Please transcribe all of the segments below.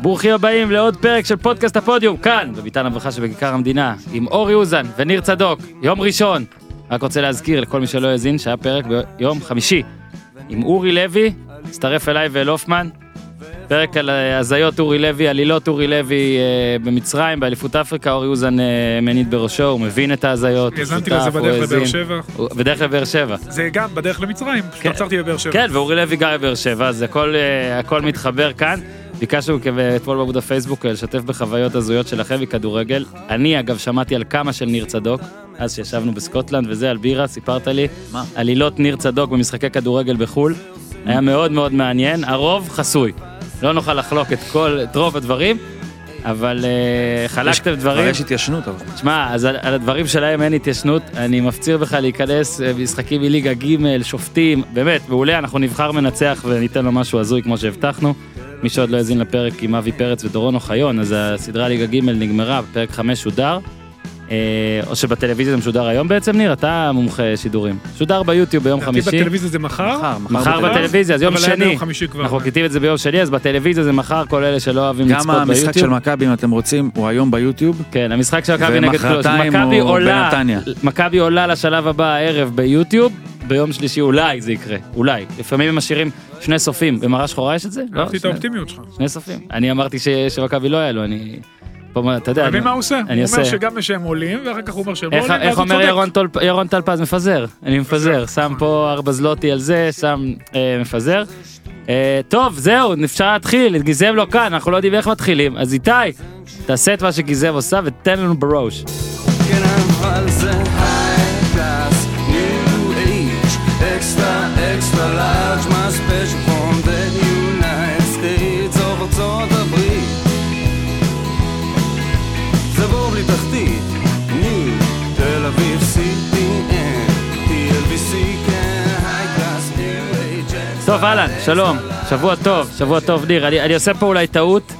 ברוכים הבאים לעוד פרק של פודקאסט הפודיום, כאן, בביתן הברכה שבכיכר המדינה, עם אורי אוזן וניר צדוק, יום ראשון. רק רוצה להזכיר לכל מי שלא האזין שהיה פרק ביום חמישי, עם אורי לוי, הצטרף אליי ואל הופמן. פרק על אה, הזיות אורי לוי, עלילות אורי לוי אה, במצרים, באליפות אפריקה, אורי אוזן אה, מניט בראשו, הוא מבין את ההזיות, הוא האזנתי שותף, לזה הוא בדרך לבאר האזין. שבע. הוא- בדרך לבאר שבע. זה גם בדרך למצרים, פשוט כן. עצרתי בבאר שבע. כן, ואורי לוי גר בבאר שבע, אז הכל, אה, הכל מתחבר כאן. ביקשנו כ- אתמול בעמוד הפייסבוק אה, לשתף בחוויות הזויות שלכם מכדורגל. אני אגב שמעתי על כמה של ניר צדוק, אז שישבנו בסקוטלנד וזה, על בירה, סיפרת לי. מה? עלילות ניר צדוק במשחקי כדורגל בחו"ל. היה מאוד מאוד מעניין, הרוב חסוי. לא נוכל לחלוק את כל, את רוב הדברים, אבל אה, חלקתם כבר דברים. יש התיישנות אבל. תשמע, אז על, על הדברים שלהם אין התיישנות, אני מפציר בך להיכנס אה, משחקים מליגה ג', שופטים, באמת, מעולה, אנחנו נבחר מנצח וניתן לו משהו הזוי כמו שהבטחנו. מי שעוד לא האזין לפרק עם אבי פרץ ודורון אוחיון, אז הסדרה ליגה ג' נגמרה, פרק 5 שודר. אה, או שבטלוויזיה זה משודר היום בעצם, ניר? אתה מומחה שידורים. שודר ביוטיוב ביום חמישי. בטלוויזיה זה מחר, מחר בטלוויזיה. בטלוויזיה, אז יום היה שני. אנחנו קליטים את זה ביום שני, אז בטלוויזיה זה מחר, כל אלה שלא אוהבים גם לצפות המשחק של ביוטיוב. מכבי אם אתם רוצים הוא היום ביוטיוב. כן, המשחק של מכבי נגד קלוש. ומחרתיים מכבי הוא עולה, בנתניה. מכבי עולה לשלב הבא הערב ביוטיוב, ביום שלישי אולי זה יקרה, אולי. לפעמים הם משאירים שני סופים, במראה שחורה יש את זה? לא, אהבתי את האופטימיות שלך. שני סופים. אני אמרתי ש- שמכבי לא יעלו, אני... פה, אתה יודע, אתה מבין אני- מה הוא עושה? הוא אומר שגם שהם עולים, ואחר כך הוא אומר שהם לא איך עולים, איך אומר. ירון טלפז מפזר, אני מפזר, שם פה ארבע זלוטי על זה, שם אה, מפזר. אה, טוב, זהו, אפשר להתחיל, גיזב לא כאן, אנחנו לא יודעים איך מתחילים, אז איתי, תעשה את מה שגיזב עושה ותן לנו בראש. extra extra large, my special טוב, אהלן, שלום. שבוע טוב, שבוע טוב, ניר, אני, אני עושה פה אולי טעות,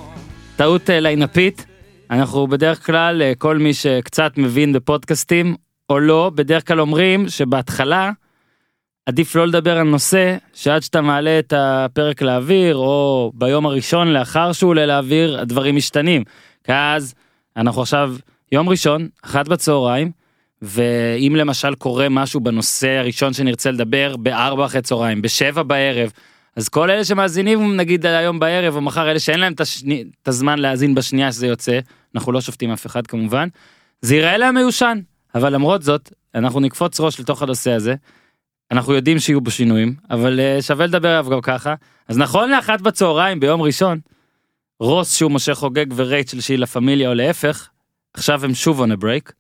טעות אה, ליינפית. אנחנו בדרך כלל, אה, כל מי שקצת מבין בפודקאסטים, או לא, בדרך כלל אומרים שבהתחלה עדיף לא לדבר על נושא שעד שאתה מעלה את הפרק לאוויר, או ביום הראשון לאחר שהוא עולה לאוויר, הדברים משתנים. כי אז אנחנו עכשיו יום ראשון, אחת בצהריים, ואם למשל קורה משהו בנושא הראשון שנרצה לדבר בארבע אחרי צהריים, בשבע בערב, אז כל אלה שמאזינים נגיד היום בערב או מחר, אלה שאין להם את, השני, את הזמן להאזין בשנייה שזה יוצא, אנחנו לא שופטים אף אחד כמובן, זה ייראה להם מיושן, אבל למרות זאת, אנחנו נקפוץ ראש לתוך הנושא הזה, אנחנו יודעים שיהיו בו שינויים, אבל uh, שווה לדבר עליו גם ככה. אז נכון לאחת בצהריים ביום ראשון, רוס שהוא משה חוגג ורייצ'ל שהיא לה פמיליה או להפך, עכשיו הם שוב on a break,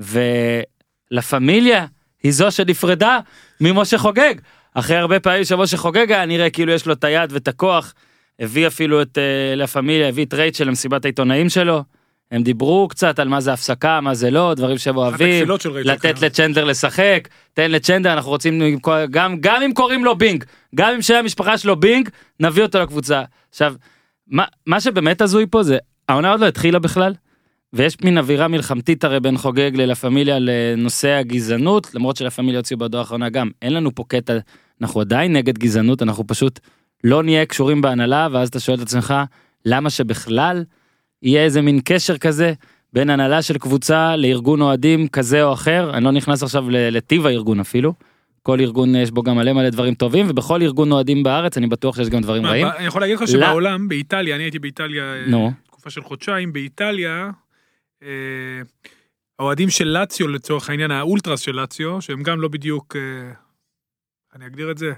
ולה פמיליה היא זו שנפרדה ממשה חוגג. אחרי הרבה פעמים שמשה חוגג היה נראה כאילו יש לו את היד ואת הכוח, הביא אפילו את uh, לה פמיליה, הביא את רייצ'ל למסיבת העיתונאים שלו. הם דיברו קצת על מה זה הפסקה, מה זה לא, דברים שהם אוהבים, לתת כנראה. לצ'נדלר לשחק, תן לצ'נדלר, אנחנו רוצים, גם, גם אם קוראים לו בינג, גם אם שם המשפחה שלו בינג, נביא אותו לקבוצה. עכשיו, מה, מה שבאמת הזוי פה זה, העונה עוד לא התחילה בכלל, ויש מין אווירה מלחמתית הרי בין חוגג ללה פמיליה לנושא הגזענות, למרות שלה פמיליה הוציאו בהודעה האחרונה גם, אין לנו פה קטע, אנחנו עדיין נגד גזענות, אנחנו פשוט לא נהיה קשורים בהנהלה, ואז אתה שואל את עצמך, למה שבכלל יהיה איזה מין קשר כזה בין הנהלה של קבוצה לארגון אוהדים כזה או אחר, אני לא נכנס עכשיו לטיב הארגון אפילו. כל ארגון יש בו גם מלא מלא דברים טובים ובכל ארגון אוהדים בארץ אני בטוח שיש גם דברים רעים. אני יכול להגיד לך. שבעולם, באיטליה, אני הייתי באיטליה אה. תקופה של חודשיים, באיטליה, האוהדים של לאציו לצורך העניין, האולטרס של לאציו, שהם גם לא בדיוק, אה, אני אגדיר את זה,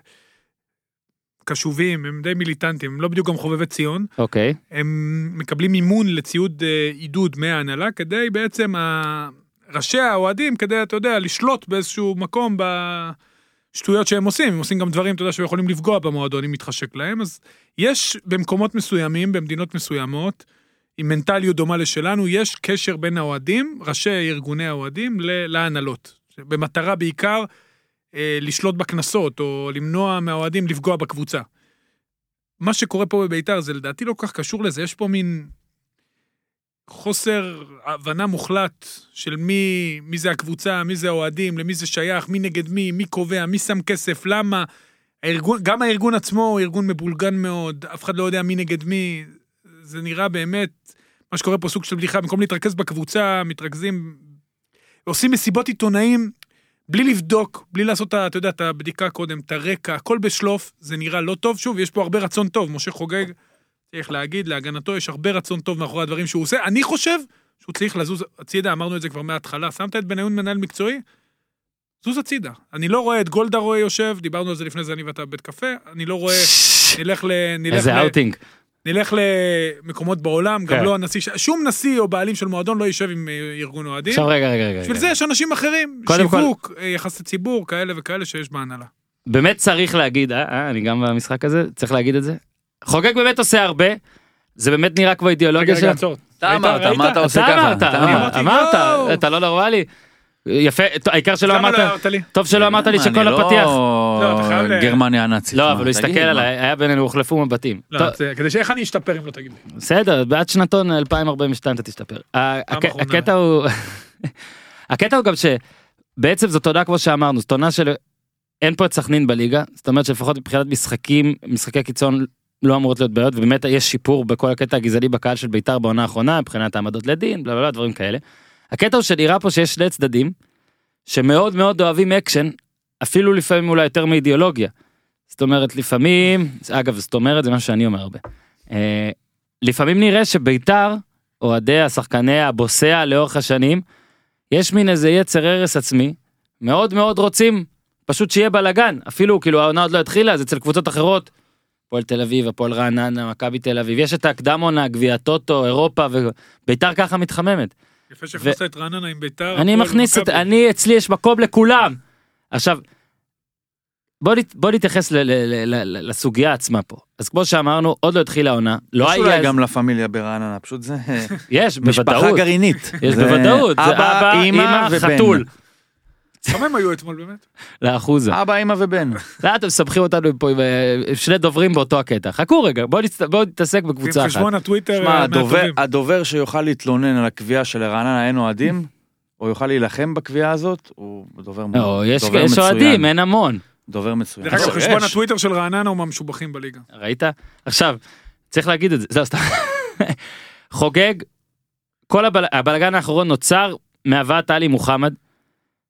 קשובים, הם די מיליטנטים, הם לא בדיוק גם חובבי ציון, אוקיי. הם מקבלים מימון לציוד אה, עידוד מההנהלה, כדי בעצם, ה- ראשי האוהדים, כדי, אתה יודע, לשלוט באיזשהו מקום בשטויות שהם עושים, הם עושים גם דברים, אתה יודע, שיכולים לפגוע במועדון אם מתחשק להם, אז יש במקומות מסוימים, במדינות מסוימות, עם מנטליות דומה לשלנו, יש קשר בין האוהדים, ראשי ארגוני האוהדים, להנהלות. במטרה בעיקר אה, לשלוט בקנסות, או למנוע מהאוהדים לפגוע בקבוצה. מה שקורה פה בביתר זה לדעתי לא כל כך קשור לזה, יש פה מין חוסר הבנה מוחלט של מי, מי זה הקבוצה, מי זה האוהדים, למי זה שייך, מי נגד מי, מי קובע, מי שם כסף, למה. הארגון, גם הארגון עצמו הוא ארגון מבולגן מאוד, אף אחד לא יודע מי נגד מי. זה נראה באמת, מה שקורה פה סוג של בדיחה, במקום להתרכז בקבוצה, מתרכזים, עושים מסיבות עיתונאים, בלי לבדוק, בלי לעשות, אתה יודע, את הבדיקה קודם, את הרקע, הכל בשלוף, זה נראה לא טוב. שוב, יש פה הרבה רצון טוב, משה חוגג, צריך להגיד, להגנתו יש הרבה רצון טוב מאחורי הדברים שהוא עושה. אני חושב שהוא צריך לזוז הצידה, אמרנו את זה כבר מההתחלה. שמת את בניון מנהל מקצועי? זוז הצידה. אני לא רואה את גולדה רואה יושב, דיברנו על זה לפני זה אני ואתה בבית קפה, אני לא רואה, נלך ל... נלך איזה ל... אאוטינג. נלך למקומות בעולם, גם כן. לא הנשיא, שום נשיא או בעלים של מועדון לא יישב עם אה, ארגון אוהדים. עכשיו רגע רגע רגע. בשביל רגע. זה יש אנשים אחרים, קודם כל- שיווק, אה, יחסי ציבור, כאלה וכאלה שיש בהנהלה. באמת צריך להגיד, אה, אה, אני גם במשחק הזה, צריך להגיד את זה. חוגג באמת עושה הרבה, זה באמת נראה כמו אידיאולוגיה שלו. עצור. אתה אמרת? מה אתה עושה ככה? אתה אמרת, אמרת. אתה לא נורמלי. יפה, העיקר שלא אמרת, לא לי? טוב שלא אמרת לי אני שכל לא הפתיח. לא, גרמניה הנאצית. לא, אבל הוא הסתכל? עליי, היה בינינו, הוחלפו מבטים. לא, טוב, זה- כדי שאיך אני אשתפר אם לא תגיד לי. בסדר, בעד שנתון 2042 אתה תשתפר. הקטע הוא, הקטע הוא גם שבעצם זו תודה כמו שאמרנו, זו תודה של אין פה את סכנין בליגה, זאת אומרת שלפחות מבחינת משחקים, משחקי קיצון לא אמורות להיות בעיות, ובאמת יש שיפור בכל הקטע הגזעני בקהל של בית"ר בעונה האחרונה, מבחינת העמדות לדין, בלה בלה, דברים כאלה. הקטע הוא שנראה פה שיש שני צדדים, שמאוד מאוד אוהבים אקשן, אפילו לפעמים אולי יותר מאידיאולוגיה. זאת אומרת, לפעמים, אגב, זאת אומרת, זה מה שאני אומר הרבה. אה, לפעמים נראה שבית"ר, אוהדי השחקני הבוסע לאורך השנים, יש מין איזה יצר הרס עצמי, מאוד מאוד רוצים פשוט שיהיה בלאגן, אפילו כאילו העונה עוד לא התחילה, אז אצל קבוצות אחרות, הפועל תל אביב, הפועל רעננה, מכבי תל אביב, יש את הקדם עונה, גביע טוטו, אירופה, ובית"ר ככה מתחממת. יפה שהכנסת את רעננה עם ביתר. אני מכניס את. אני אצלי יש מקום לכולם. עכשיו, בוא, נת- בוא נתייחס ל, ל, ל, ל, לסוגיה עצמה פה. אז כמו שאמרנו, עוד לא התחילה העונה, לא יש היה, אולי גם לה פמיליה ברעננה, פשוט זה יש, משפחה בוודאות, גרעינית. יש בוודאות, זה אבא, ובן. חתול, כמה הם היו אתמול באמת? לאחוזה. אבא, אמא ובן. לאט אתם מסבכים אותנו פה עם אה, שני דוברים באותו הקטע. חכו רגע, בואו נתעסק עם בקבוצה אחת. חשבון הטוויטר שמע, אה, הדובר- מהטובים. הדובר שיוכל להתלונן על הקביעה שלרעננה אין אוהדים, או יוכל להילחם בקביעה הזאת, הוא דובר לא, יש דובר יש מצוין. אוהדים, אין המון. דובר מצוין. דרך אגב, חשבון. הטוויטר של רעננה הוא מהמשובחים בליגה. ראית? עכשיו, צריך להגיד את זה, זהו, סתם. חוגג, כל הבל... הבלגן האחרון נוצר מהבאת עלי מוחמד,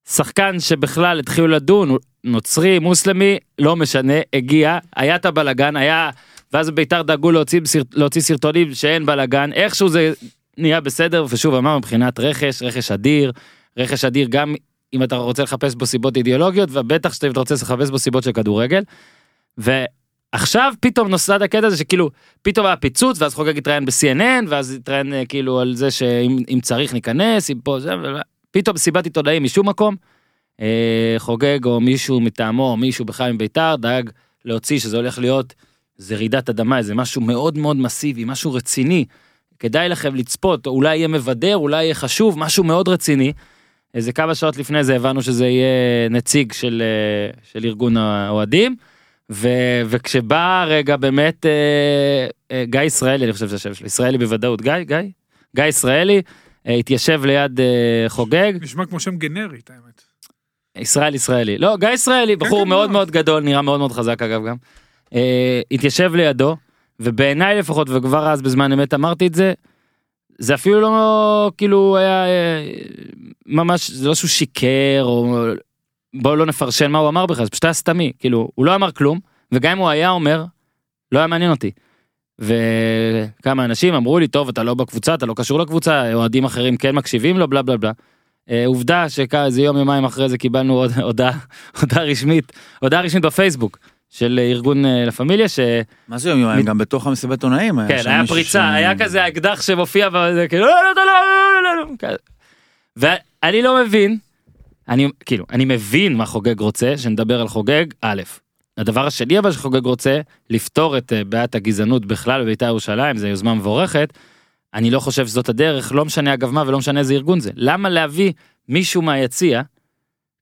שחקן שבכלל התחילו לדון, נוצרי, מוסלמי, לא משנה, הגיע, היה את הבלגן, היה, ואז בית"ר דאגו להוציא, להוציא סרטונים שאין בלגן, איכשהו זה נהיה בסדר, ושוב אמרנו מבחינת רכש, רכש אדיר, רכש אדיר גם אם אתה רוצה לחפש בו סיבות אידיאולוגיות, ובטח שאתה רוצה לחפש בו סיבות של כדורגל. ועכשיו פתאום נוסד הקטע הזה שכאילו פתאום היה פיצוץ ואז חוגג התראיין ב-CNN ואז התראיין אה, כאילו על זה שאם אם צריך ניכנס אם פה זה ו- פתאום מסיבת עיתונאים משום מקום. אה, חוגג או מישהו מטעמו או מישהו בכלל מביתר דאג להוציא שזה הולך להיות זה רעידת אדמה איזה משהו מאוד מאוד מסיבי משהו רציני. כדאי לכם לצפות אולי יהיה מבדר אולי יהיה חשוב משהו מאוד רציני. איזה כמה שעות לפני זה הבנו שזה יהיה נציג של, אה, של ארגון האוהדים. ו, וכשבא הרגע באמת אה, אה, גיא ישראלי אני חושב שזה השם שלו ישראלי בוודאות גיא גיא גיא ישראלי התיישב ליד אה, חוגג נשמע כמו שם גנרית האמת. ישראל ישראלי לא גיא ישראלי בחור כן, מאוד לא. מאוד גדול נראה מאוד מאוד חזק אגב גם אה, התיישב לידו ובעיניי לפחות וכבר אז בזמן אמת אמרתי את זה. זה אפילו לא כאילו היה אה, ממש זה לא שהוא שיקר או בואו לא נפרשן מה הוא אמר בכלל זה פשוט היה סתמי כאילו הוא לא אמר כלום וגם אם הוא היה אומר לא היה מעניין אותי. וכמה אנשים אמרו לי טוב אתה לא בקבוצה אתה לא קשור לקבוצה אוהדים אחרים כן מקשיבים לו בלה בלה בלה. אה, עובדה שאיזה יום יומיים אחרי זה קיבלנו עוד הודעה הודעה רשמית הודעה רשמית בפייסבוק של ארגון אה, לה פמיליה ש... מה זה יום יומיים? גם בתוך המסיבת עונאים היה כן, היה פריצה, היה כזה אקדח שמופיע וזה כאילו, לא, לא, לא, לא, לא, לא, לא. ואני לא מבין, אני כאילו, אני מבין מה חוגג רוצה, שנדבר על חוגג, א', הדבר השני אבל שחוגג רוצה, לפתור את אה, בעיית הגזענות בכלל בבית"ר ירושלים, זו יוזמה מבורכת, אני לא חושב שזאת הדרך, לא משנה אגב מה ולא משנה איזה ארגון זה. למה להביא מישהו מהיציע,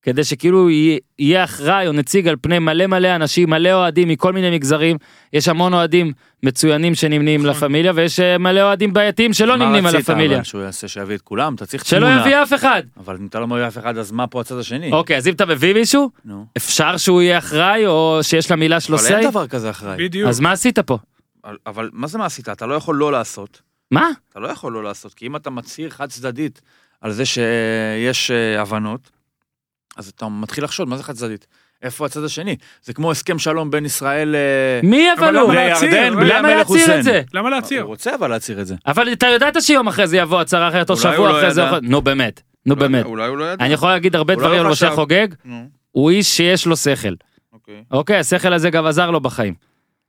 כדי שכאילו יהיה- אחראי או נציג על פני מלא מלא אנשים, מלא אוהדים מכל מיני מגזרים, יש המון אוהדים מצוינים שנמנים נכון. לה פמיליה, ויש אה, מלא אוהדים בעייתיים שלא מה נמנים על לה רצית, פמיליה. אבל שהוא יעשה שיביא את כולם? אתה צריך שלא תמונה. יביא אף אחד. אבל אם אתה לא מביא אף אחד, אז מה פה הצד השני? אוקיי, אז אם אתה מביא מישהו, נו. אפשר שהוא יהיה אחראי, או שיש למילה שלו אבל אין דבר כזה אחראי. בדיוק. אז מה עשית פה? אבל מה זה מה עשית? אתה לא יכול לא לעשות. מה? אתה לא יכול לא לעשות, כי אם אתה מצהיר חד צדדית על זה שיש אה, הבנות, אז אתה מתחיל לחשוד, מה זה חד צדדית? איפה הצד השני? זה כמו הסכם שלום בין ישראל אה, מי אבל הוא? למה להצהיר? לירדן בלי למה המלך חוסיין. את זה? למה להצהיר? הוא רוצה אבל להצהיר את זה. אבל אתה ידעת שיום אחרי זה יבוא הצהרה אחרת, או שבוע לא אחרי זה, ידע. או- נו באמת, נו באמת. אולי הוא לא ידע. אני יכול להגיד הרבה דברים על משה חשב. חוגג, הוא איש שיש לו שכל. אוקיי. אוקיי, השכל הזה גם עזר לו בחיים.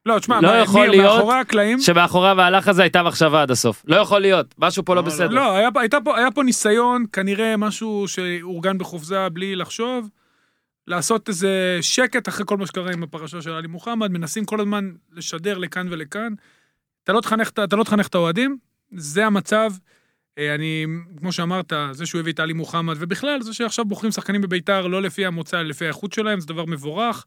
לא, תשמע, לא מה, יכול ניר, להיות מאחורי הקלעים, שמאחוריו ההלך הזה הייתה מחשבה עד הסוף. לא יכול להיות, משהו פה לא לא, לא. בסדר. לא, היה, פה- הייתה פה, היה פה ניסיון, כנראה משהו שאורגן בחופזה בלי לחשוב, לעשות איזה שקט אחרי כל מה שקרה עם הפרשה של עלי מוחמד, מנסים כל הזמן לשדר לכאן ולכאן. אתה לא תחנך, את- אתה לא תחנך את האוהדים, זה המצב. אה, אני, כמו שאמרת, זה שהוא הביא את עלי מוחמד, ובכלל, זה שעכשיו בוחרים שחקנים בביתר לא לפי המוצא, לפי האיכות שלהם, זה דבר מבורך.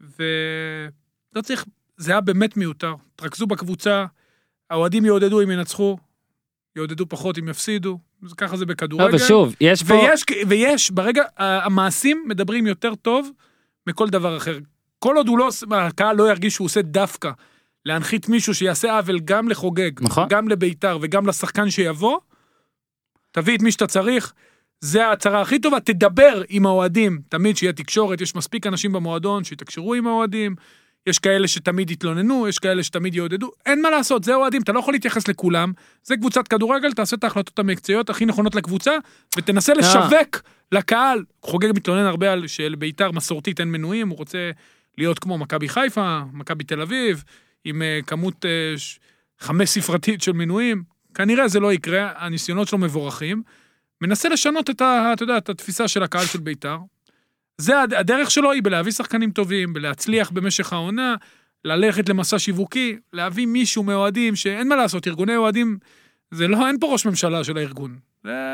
ולא צריך, זה היה באמת מיותר. תרכזו בקבוצה, האוהדים יעודדו אם ינצחו, יעודדו פחות אם יפסידו, ככה זה לא, בכדורגל. ושוב, יש פה... ויש, ויש, ברגע, המעשים מדברים יותר טוב מכל דבר אחר. כל עוד הוא לא, הקהל לא ירגיש שהוא עושה דווקא להנחית מישהו שיעשה עוול גם לחוגג, נכון. גם לביתר וגם לשחקן שיבוא, תביא את מי שאתה צריך, זה ההצהרה הכי טובה, תדבר עם האוהדים, תמיד שיהיה תקשורת, יש מספיק אנשים במועדון שיתקשרו עם האוהדים, יש כאלה שתמיד יתלוננו, יש כאלה שתמיד יעודדו, אין מה לעשות, זה אוהדים, אתה לא יכול להתייחס לכולם, זה קבוצת כדורגל, תעשה את ההחלטות המקצועיות הכי נכונות לקבוצה, ותנסה לשווק לקהל. חוגג מתלונן הרבה על שלביתר מסורתית אין מנויים, הוא רוצה להיות כמו מכבי חיפה, מכבי תל אביב, עם אה, כמות אה, ש- חמש ספרתית של מנויים, כנראה זה לא יקרה, הניסיונות שלו מבורכים. מנסה לשנות את, ה, אתה יודע, את התפיסה של הקהל של בית"ר. זה הד- הדרך שלו היא בלהביא שחקנים טובים, בלהצליח במשך העונה, ללכת למסע שיווקי, להביא מישהו מאוהדים, שאין מה לעשות, ארגוני אוהדים, זה לא, אין פה ראש ממשלה של הארגון.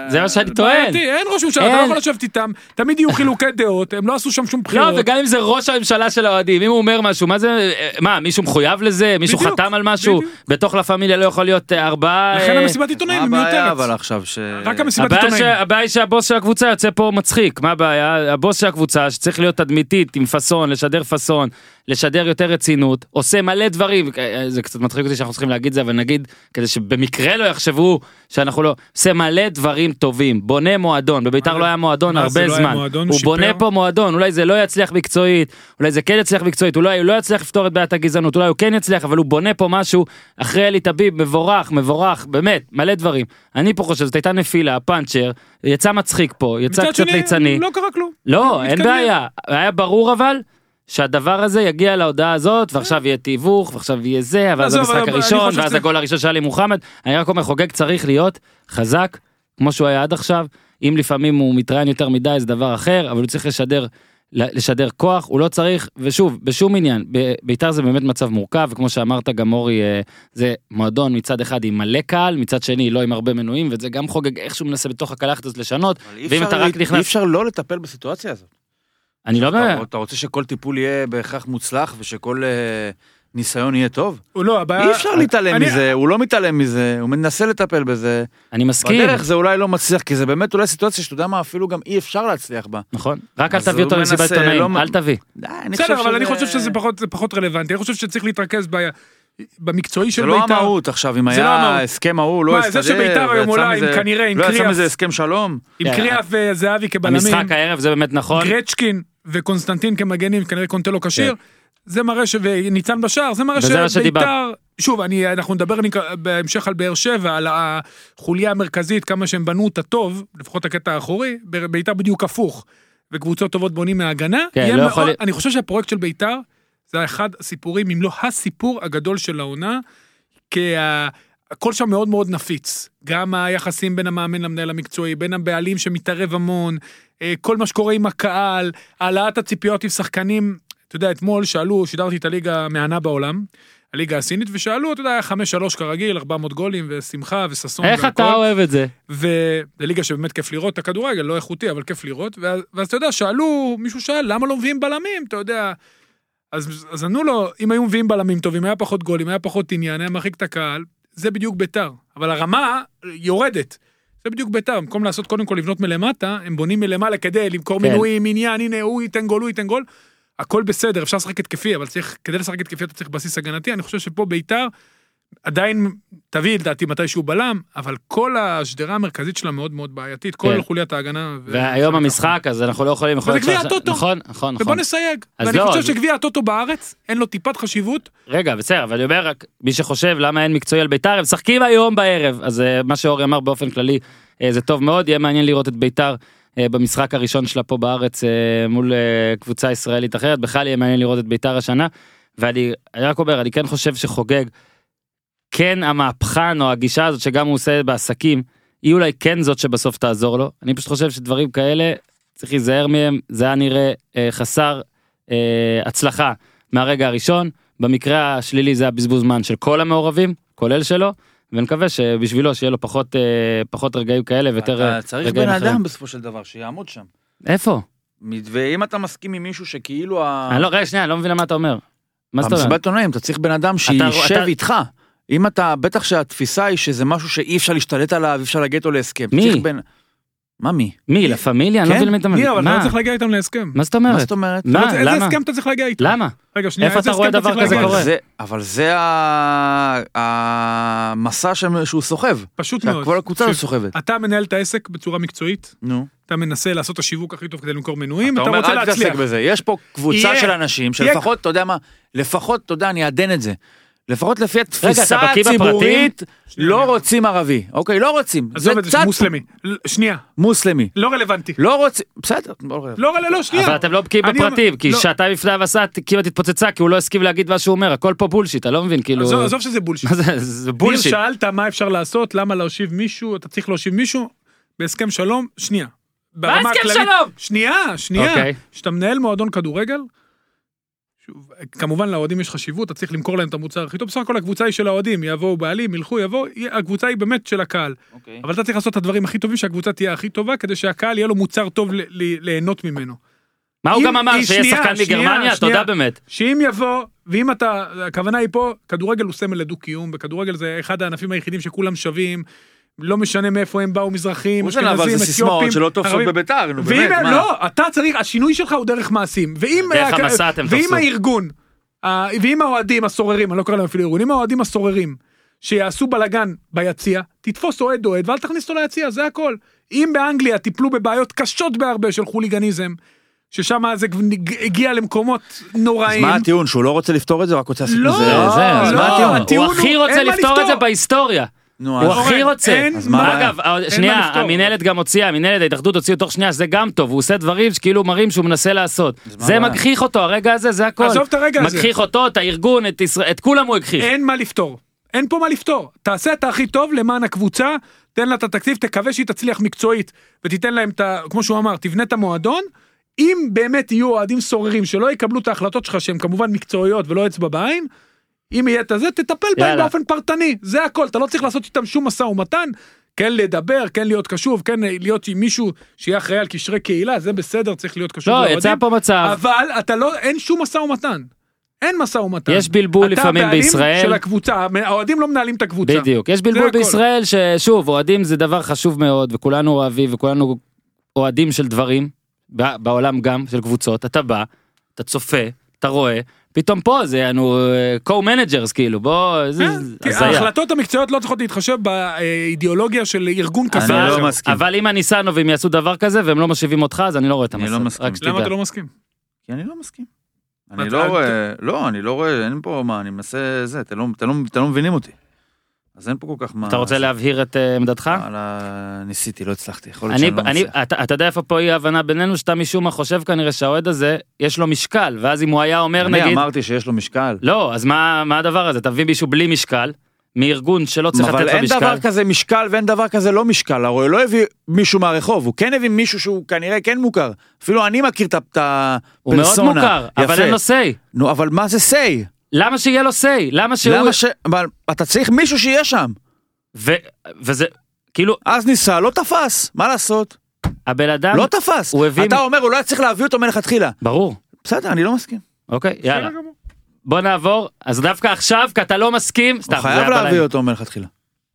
זה מה שאני טוען. בעייתי, אין ראש ממשלה, אתה לא. יכול לשבת איתם, תמיד יהיו חילוקי דעות, הם לא עשו שם שום בחירות. לא, וגם אם זה ראש הממשלה של האוהדים, אם הוא אומר משהו, מה זה, מה, מישהו מחויב לזה? מישהו חתם על משהו? בתוך לה פמיליה לא יכול להיות אה, ארבעה... לכן אה, המסיבת עיתונאים מה היא הבעיה מיותרת. אבל עכשיו ש... רק המסיבת הבעיה. עיתונאים. הבעיה היא שהבוס של הקבוצה יוצא פה מצחיק, מה הבעיה? הבוס של הקבוצה שצריך להיות תדמיתית עם פאסון, לשדר פאסון, לשדר יותר רצינות, עושה מלא דברים, אה, זה קצת מצחיק אותי שאנחנו צריכים להגיד זה, אבל נגיד, כדי שבמקרה לא יחשבו שאנחנו לא, עושה מלא דברים טובים, בונה מועדון, בביתר לא היה מועדון הרבה לא זמן, מועדון? הוא בונה? פה מועדון, אולי זה לא יצליח מקצועית, אולי זה כן יצליח מקצועית, אולי הוא לא יצליח לפתור את בעיית הגזענות, אולי הוא כן יצליח, אבל הוא בונה פה משהו אחרי אלי טביב, מבורך, מבורך, באמת, מלא דברים. אני פה חושב, זאת הייתה נפילה, פאנצ'ר, יצא מצחיק פה, יצא קצת ליצני. לא קרה כלום. לא, אין מתקדמים. בעיה. היה ברור אבל שהדבר הזה יגיע להודעה הזאת, ועכשיו יהיה תיווך, ועכשיו יהיה זה, ואז עזוב, המשחק אבל הראשון, ואז הגול הראשון של עלי מוחמד. אני רק אומר, חוגג צריך להיות חזק, כמו שהוא היה עד עכשיו. אם לפעמים הוא מתראיין יותר מדי זה דבר אחר, אבל הוא צריך לשדר, לשדר כוח, הוא לא צריך, ושוב, בשום עניין, בית"ר זה באמת מצב מורכב, וכמו שאמרת גם אורי, אה, זה מועדון מצד אחד עם מלא קהל, מצד שני לא עם הרבה מנויים, וזה גם חוגג איכשהו מנסה בתוך הקלחת הזאת לשנות, אבל ואם אתה רק נכנס- אי אפשר לא לטפל בסיטואציה הזאת. אני לא אתה- יודע. אתה רוצה שכל טיפול יהיה בהכרח מוצלח ושכל אה, ניסיון יהיה טוב? הוא לא, הבעיה... אי אפשר להתעלם אני- מזה, הוא לא מתעלם מזה, הוא מנסה לטפל בזה. אני מסכים. בדרך זה אולי לא מצליח, כי זה באמת אולי סיטואציה שאתה יודע מה, אפילו גם אי אפשר להצליח בה. נכון, רק אל תביא אותו למסיבת עיתונאים, לא- אל תביא. אני בסדר, אבל אני שזה- חושב שזה פחות, זה פחות רלוונטי. אני חושב שצריך להתרכז ב... במקצועי של זה לא בית"ר. המהות עכשיו, אם זה לא. היה הסכם ההוא, לא מה, הסתדר, זה שבית"ר היום עולה עם כנראה, עם לא יצא קריאף. מזה הסכם שלום. עם כן. קריאף וזהבי כבלמים, המשחק הערב זה באמת נכון. גרצ'קין וקונסטנטין כמגנים, כנראה קונטלו כשיר. זה מראה ש... וניצן בשער, זה מראה כן. שבית"ר... שוב, אני, אנחנו נדבר בהמשך על באר שבע, על החוליה המרכזית, כמה שהם בנו אותה טוב, לפחות הקטע האחורי, בית"ר בדיוק הפוך. וקבוצות טובות בונים מהגנה. כן, לא מאוד- יכול אני חושב שהפרויקט של בית"ר זה אחד הסיפורים, אם לא הסיפור הגדול של העונה, כי הכל שם מאוד מאוד נפיץ. גם היחסים בין המאמן למנהל המקצועי, בין הבעלים שמתערב המון, כל מה שקורה עם הקהל, העלאת הציפיות עם שחקנים. אתה יודע, אתמול שאלו, שידרתי את הליגה המהנה בעולם, הליגה הסינית, ושאלו, אתה יודע, היה 5-3 כרגיל, 400 גולים, ושמחה, וששון, איך והכל. אתה אוהב את זה? וזה ליגה שבאמת כיף לראות את הכדורגל, לא איכותי, אבל כיף לראות. ואז, ואז אתה יודע, שאלו, מישהו שאל, למה לא מביאים בלמים? אתה יודע... אז, אז ענו לו, אם היו מביאים בלמים טובים, היה פחות גולים, היה פחות עניין, היה מרחיק את הקהל, זה בדיוק ביתר. אבל הרמה יורדת. זה בדיוק ביתר, במקום לעשות קודם כל לבנות מלמטה, הם בונים מלמעלה כדי למכור כן. מינויים, עניין, הנה הוא ייתן גול, הוא ייתן גול. הכל בסדר, אפשר לשחק התקפי, אבל צריך, כדי לשחק התקפי אתה צריך בסיס הגנתי, אני חושב שפה ביתר עדיין תביא לדעתי מתישהו בלם, אבל כל השדרה המרכזית שלה מאוד מאוד בעייתית, כל כן. חוליית ההגנה. והיום המשחק אז אנחנו לא יכולים יכול וזה גביע הטוטו. נכון נכון ובוא נכון נסייג. אז ואני לא, חושב אז- שגביע הטוטו בארץ, אין לו טיפת חשיבות, רגע בסדר אבל אני אומר רק מי שחושב למה אין מקצועי על ביתר הם משחקים היום בערב אז אה, מה שאורי אמר באופן כללי אה, זה טוב מאוד יהיה מעניין לראות את ביתר אה, במשחק הראשון שלה פה בארץ מול קבוצה ישראלית אחרת בכלל יהיה מעניין לראות את ביתר השנה. ואני אני רק אומר אני כן חושב שחוגג כן המהפכן או הגישה הזאת שגם הוא עושה בעסקים היא אולי כן זאת שבסוף תעזור לו אני פשוט חושב שדברים כאלה צריך להיזהר מהם זה היה נראה אה, חסר אה, הצלחה מהרגע הראשון במקרה השלילי זה הבזבוז זמן של כל המעורבים כולל שלו ונקווה שבשבילו שיהיה לו פחות אה, פחות רגעים כאלה ויותר אה, אתה צריך רגעים בן אחרים. אדם בסופו של דבר שיעמוד שם. איפה? ואם אתה מסכים עם מישהו שכאילו ה... אני לא רגע שנייה אני לא מבין מה אתה אומר. מה זאת אומרת? במסיבת עיתונאים אתה צריך בן אדם שישב אתה- איתך. אם אתה, בטח שהתפיסה היא שזה משהו שאי אפשר להשתלט עליו, אי אפשר להגיע איתו להסכם. מי? בן... מה מי? מי לה פמיליה? אני לא כן, מבין למי אתה מי, אבל אתה מה? לא צריך להגיע איתם להסכם. מה זאת מה אומרת? זאת אומרת? מה? איזה למה? הסכם אתה צריך להגיע איתם? למה? רגע, שנייה, איפה איזה אתה רואה דבר כזה קורה? אבל זה המסע שהוא סוחב. פשוט מאוד. כל הקבוצה הזאת סוחבת. אתה מנהל את העסק בצורה מקצועית, נו. אתה מנסה לעשות את השיווק הכי טוב כדי למכור מנויים, אתה אתה אומר רוצה אל תתעסק להצליח. בזה. יש פה קבוצה. של אנשים. שלפחות, אתה יודע מה, לפחות, אתה יודע, אני אעדן את זה. לפחות לפי התפיסה? הציבורית, לא רוצים ערבי. אוקיי, לא רוצים. עזוב את זה, מוסלמי. שנייה, מוסלמי. לא רלוונטי. לא רוצים, בסדר, לא רלוונטי. לא, לא, לא, שנייה. אבל אתם לא בקיאים בפרטים כי לא. שעתיים לפני הבסת כמעט התפוצצה כי הוא לא הסכים להגיד מה שהוא אומר הכל פה bullshit אתה לא מבין כאילו עזוב שזה bullshit. מה זה bullshit. שאלת מה אפשר לעשות, למה להושיב מישהו, אתה צריך להושיב מישהו, בהסכם שלום, שנייה. ברמה הסכם שלום? שנייה, שנייה. אוקיי. כשאתה מנהל מועדון כדורגל, כמובן לאוהדים יש חשיבות, אתה צריך למכור להם את המוצר הכי טוב, בסך הכל הקבוצה היא של האוהדים, יבואו בעלים, ילכו, יבואו, הקבוצה היא באמת של הקהל. אוקיי. אבל אתה צריך לעשות את הדברים הכי טובים, שהקבוצה תהיה הכי טובה, כדי שהקהל יהיה לו מוצר טוב ל- ל- ליהנות ממנו. מה הוא גם אמר שיהיה שחקן מגרמניה. תודה באמת. שאם יבוא, ואם אתה, הכוונה היא פה, כדורגל הוא סמל לדו-קיום, וכדורגל זה אחד הענפים היחידים שכולם שווים, לא משנה מאיפה הם באו, מזרחים, אבל זה אשכנזים, סיסמאות אתיופים, שלא תופסות. בביתר, נו ואם באמת, מה? לא, אתה צריך, השינוי שלך הוא דרך מעשים. ואם... דרך המסע אתם ואם תפסו. הארגון, ואם האוהדים הסוררים, אני לא קורא להם אפילו ארגון, אם האוהדים הסוררים, שיעשו בלאגן ביציע, תתפוס אוהד אוהד ואל תכניס אותו ליציע, זה הכל. אם באנגליה טיפלו בבעיות קשות בהרבה של חוליגניזם, ששם זה הגיע למקומות אז נוראים. מה הטיעון, שהוא לא רוצה לפתור את זה, רק רוצה לעשות לא, מזה... זה, אז לא, מה הטיעון? הוא הוא- הכי רוצה לפתור את זה. בהיסטוריה. נו, הוא אז- הכי אורן, רוצה. אין אז מה? אגב, אה, מה שנייה, לפתור. המינהלת גם הוציאה, המינהלת ההתאחדות הוציאו תוך שנייה, זה גם טוב, הוא עושה דברים שכאילו מראים שהוא מנסה לעשות. מה זה הבעיה? מגחיך אותו, הרגע הזה, זה הכל. עזוב את הרגע הזה. מגחיך אותו, את הארגון, את ישראל, את כולם הוא הגחיך. אין מה לפתור. אין פה מה לפתור. תעשה את הכי טוב למען הקבוצה, תן לה את התקציב, תקווה שהיא תצליח מקצועית, ותיתן להם את ה... כמו שהוא אמר, תבנה את המועדון. אם באמת יהיו אוהדים סוררים שלא יקבלו את ההחלטות שלך שהן כמובן מקצועיות ולא אצבע בעין, אם יהיה את הזה, תטפל בהם. באופן פרטני, זה הכל, אתה לא צריך לעשות איתם שום משא ומתן, כן לדבר, כן להיות קשוב, כן להיות עם מישהו שיהיה אחראי על קשרי קהילה, זה בסדר, צריך להיות קשוב לא. יצא פה מצב, אבל אתה לא, אין שום משא ומתן. אין משא ומתן. יש בלבול אתה לפעמים הבעלים בישראל. של הקבוצה, האוהדים לא מנהלים את הקבוצה. בדיוק, יש בלבול. בישראל ששוב, אוהדים זה דבר חשוב מאוד, וכולנו אוהבים, וכולנו אוהדים של דברים, בעולם גם, של קבוצות, אתה בא, אתה צופה, אתה רואה, פתאום פה זה אנו co-managers כאילו, בוא, זה כן, כי הזיה. ההחלטות המקצועיות לא צריכות להתחשב באידיאולוגיה של ארגון כזה. אני לא. מסכים. אבל אם הניסנובים יעשו דבר כזה והם לא משיבים אותך אז אני לא רואה את אני המסר. לא מסכים. למה אתה לא מסכים? כי אני לא מסכים. אני לא רואה, לא, אני לא רואה, אין פה מה, אני מנסה זה, אתם לא- לא- אתם לא מבינים אותי. אז אין פה כל כך מה... אתה רוצה להבהיר את אה, עמדתך? וואלה, ניסיתי, לא הצלחתי, יכול להיות אני, שאני לא אני, מצליח. אתה, יודע איפה פה אי ההבנה בינינו שאתה משום מה חושב כנראה שהאוהד הזה יש לו משקל ואז אם הוא היה אומר אני נגיד אמרתי שיש לו משקל. לא אז מה הדבר הזה אתה מביא מישהו בלי משקל מארגון שלא צריך אבל לתת לו אין משקל. דבר כזה משקל ואין דבר כזה לא משקל, הרי הוא לא הביא מישהו מהרחוב, הוא כן הביא מישהו שהוא כנראה כן מוכר. אפילו אני מכיר את ה- את הוא מאוד הפרסונה. מוכר אבל יפה. אין לו say. נו, אבל מה זה say? למה שיהיה לו say? למה שהוא... למה ש... אבל אתה צריך מישהו שיהיה שם. ו... וזה כאילו אז ניסה, לא תפס, מה לעשות? הבן אדם לא תפס. הוא הביא- אתה אומר, הוא לא היה צריך להביא אותו מלכתחילה. ברור בסדר, אני לא מסכים. אוקיי יאללה בסדר גמור. בוא נעבור אז דווקא עכשיו כי אתה לא מסכים סתם הוא חייב להביא. אותו מלכתחילה.